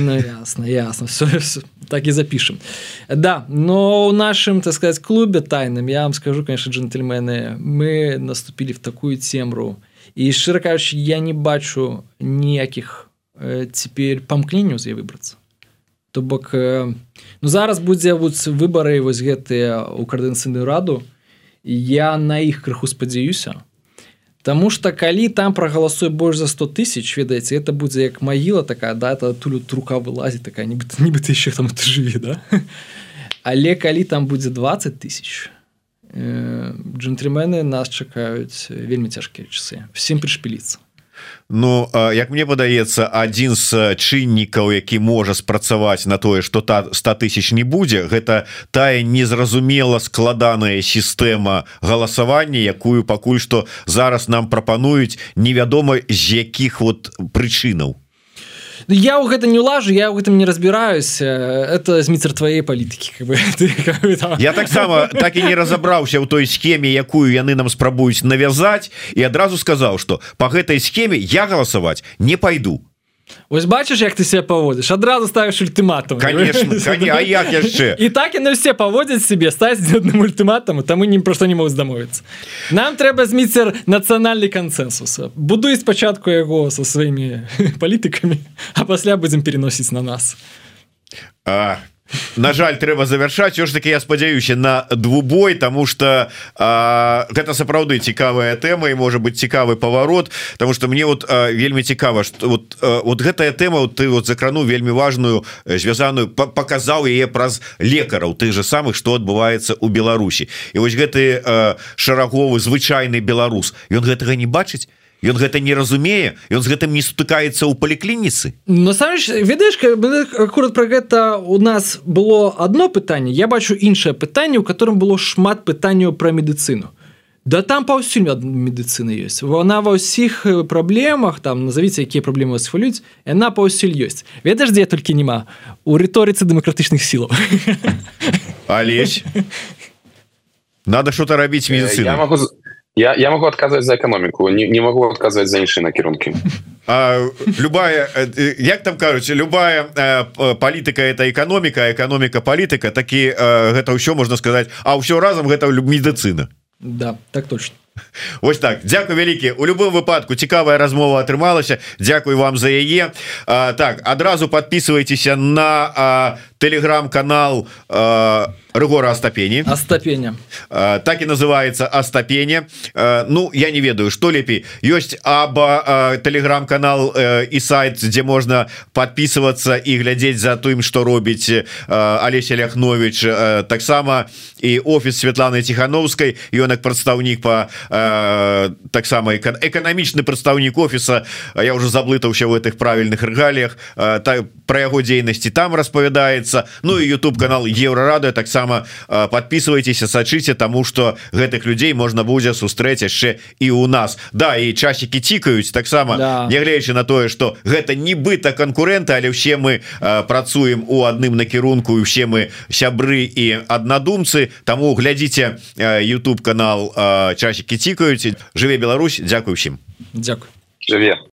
ну, ясно ясно. Все, все, так і запишем. Да но у нашем так сказать клубе тайным я вам скажу конечно джентльмены мы наступили в такую темру. и і шчыра кажучи я не бачу ніякіх цяпер памкненняў з я выбрацца. То бок ну зараз будзе вот выбары вось гэтыя у каардынцыйную раду я на іх крыху спадзяюся. Таму что калі там прагаласуе больш за 100 тысяч ведаеце это будзе як магіла такая дата тулю трука вылазіць такая нібыта нібыта еще там ты жыве да? Але калі там будзе 20 тысяч то джентльмены нас чакаюць вельмі цяжкія часы. Всем прышпіліцца Ну як мне падаецца адзін з чыннікаў які можа спрацаваць на тое что та 100 тысяч не будзе гэта тая незразумела складаная сістэма галасавання якую пакуль што зараз нам прапануюць невядома з якіх вот прычынаў я у гэта не улажу я у гэтым не разбіраюсь это зміцер твоей палітыкі как бы, как бы, там... я таксама так і не разабраўся ў той схеме якую яны нам спрабуюць навязаць і адразу сказаў что по гэтай схеме я галасаваць не пойду Вось бачыш як ты себе паводзіш адразу ставіш ультыматум як яшчэ і так яны все паводзяць себе стаць адным ультыматам там не просто не могуць здамовіцца нам трэба зміцер нацыянальны кансенсус будуй спачатку яго со сваімі палітыкамі а пасля будзем переносіць на нас. А на жаль трэба завершаць ж таки я спадзяюся на двубой тому что а, гэта сапраўды цікавая тэма і можа быть цікавы паварот тому что мне вот а, вельмі цікава что вот а, вот гэтая тэма вот, ты вот закрану вельмі важную звязаную показаў яе праз лекараў ты же самых что адбываецца у Беларусі і вось гэты шараговы звычайны беларус ён гэтага не бачыць ён гэта не разумее ён з гэтым не сутыкаецца ў паліклініцы. Насамрэч ведаеш акурат про гэта у нас было одно пытанне. Я бачу іншае пытанне у котором было шмат пытанняў про медыцыну. Да там паўсюль медыцыны ёсць. Она ва ўсіх праблемах там назовіце якія праблемы вас хвалюць яна паўсюль ёсць. Ведаеш дзе толькі няма? У рыторыцы дэмакратычных сілаў. Алесь надо что-то рабіць медыцыну я могу я, я могу отказывать за экономику не, не могу отказывать за іншыя накірункі любая як там кажуць любая палітыка это экономика экономика палітыка такі гэта ўсё можна сказать а ўсё разам гэта медыцына да так точно Вось так. Дякую вялікі у любым выпадку цікавая размова атрымалася Дякую вам за яе так адразу подписывайтеся на телеграм-канал рыгора остапені остапеня так і называется остапене Ну я не ведаю что лепей ёсць аба телеграм-канал і сайт дзе можна подписываться і глядзець за тым что робіць Алеся ляхнович таксама і офіс Светланы тихохановской ёнак прадстаўнік по таксама эканамічны прадстаўнік офіса я уже заблытаўся в этих правільных рэгаліях так про яго дзейнасці там распавядаецца. Ну і YouTube канал еврорады таксама подписывайтесь сачыце тому что гэтых людзей можна будзе сустрэць яшчэ і у нас. Да і часікі цікаюць таксама да. нягледзячы на тое что гэта нібыта конкуренты але все мы працуем у адным накірунку і все мы сябры і аднадумцы тому глядзіце YouTube канал часікі цікаюць. Жыве Беларусь. Дякую всім Дякую жыве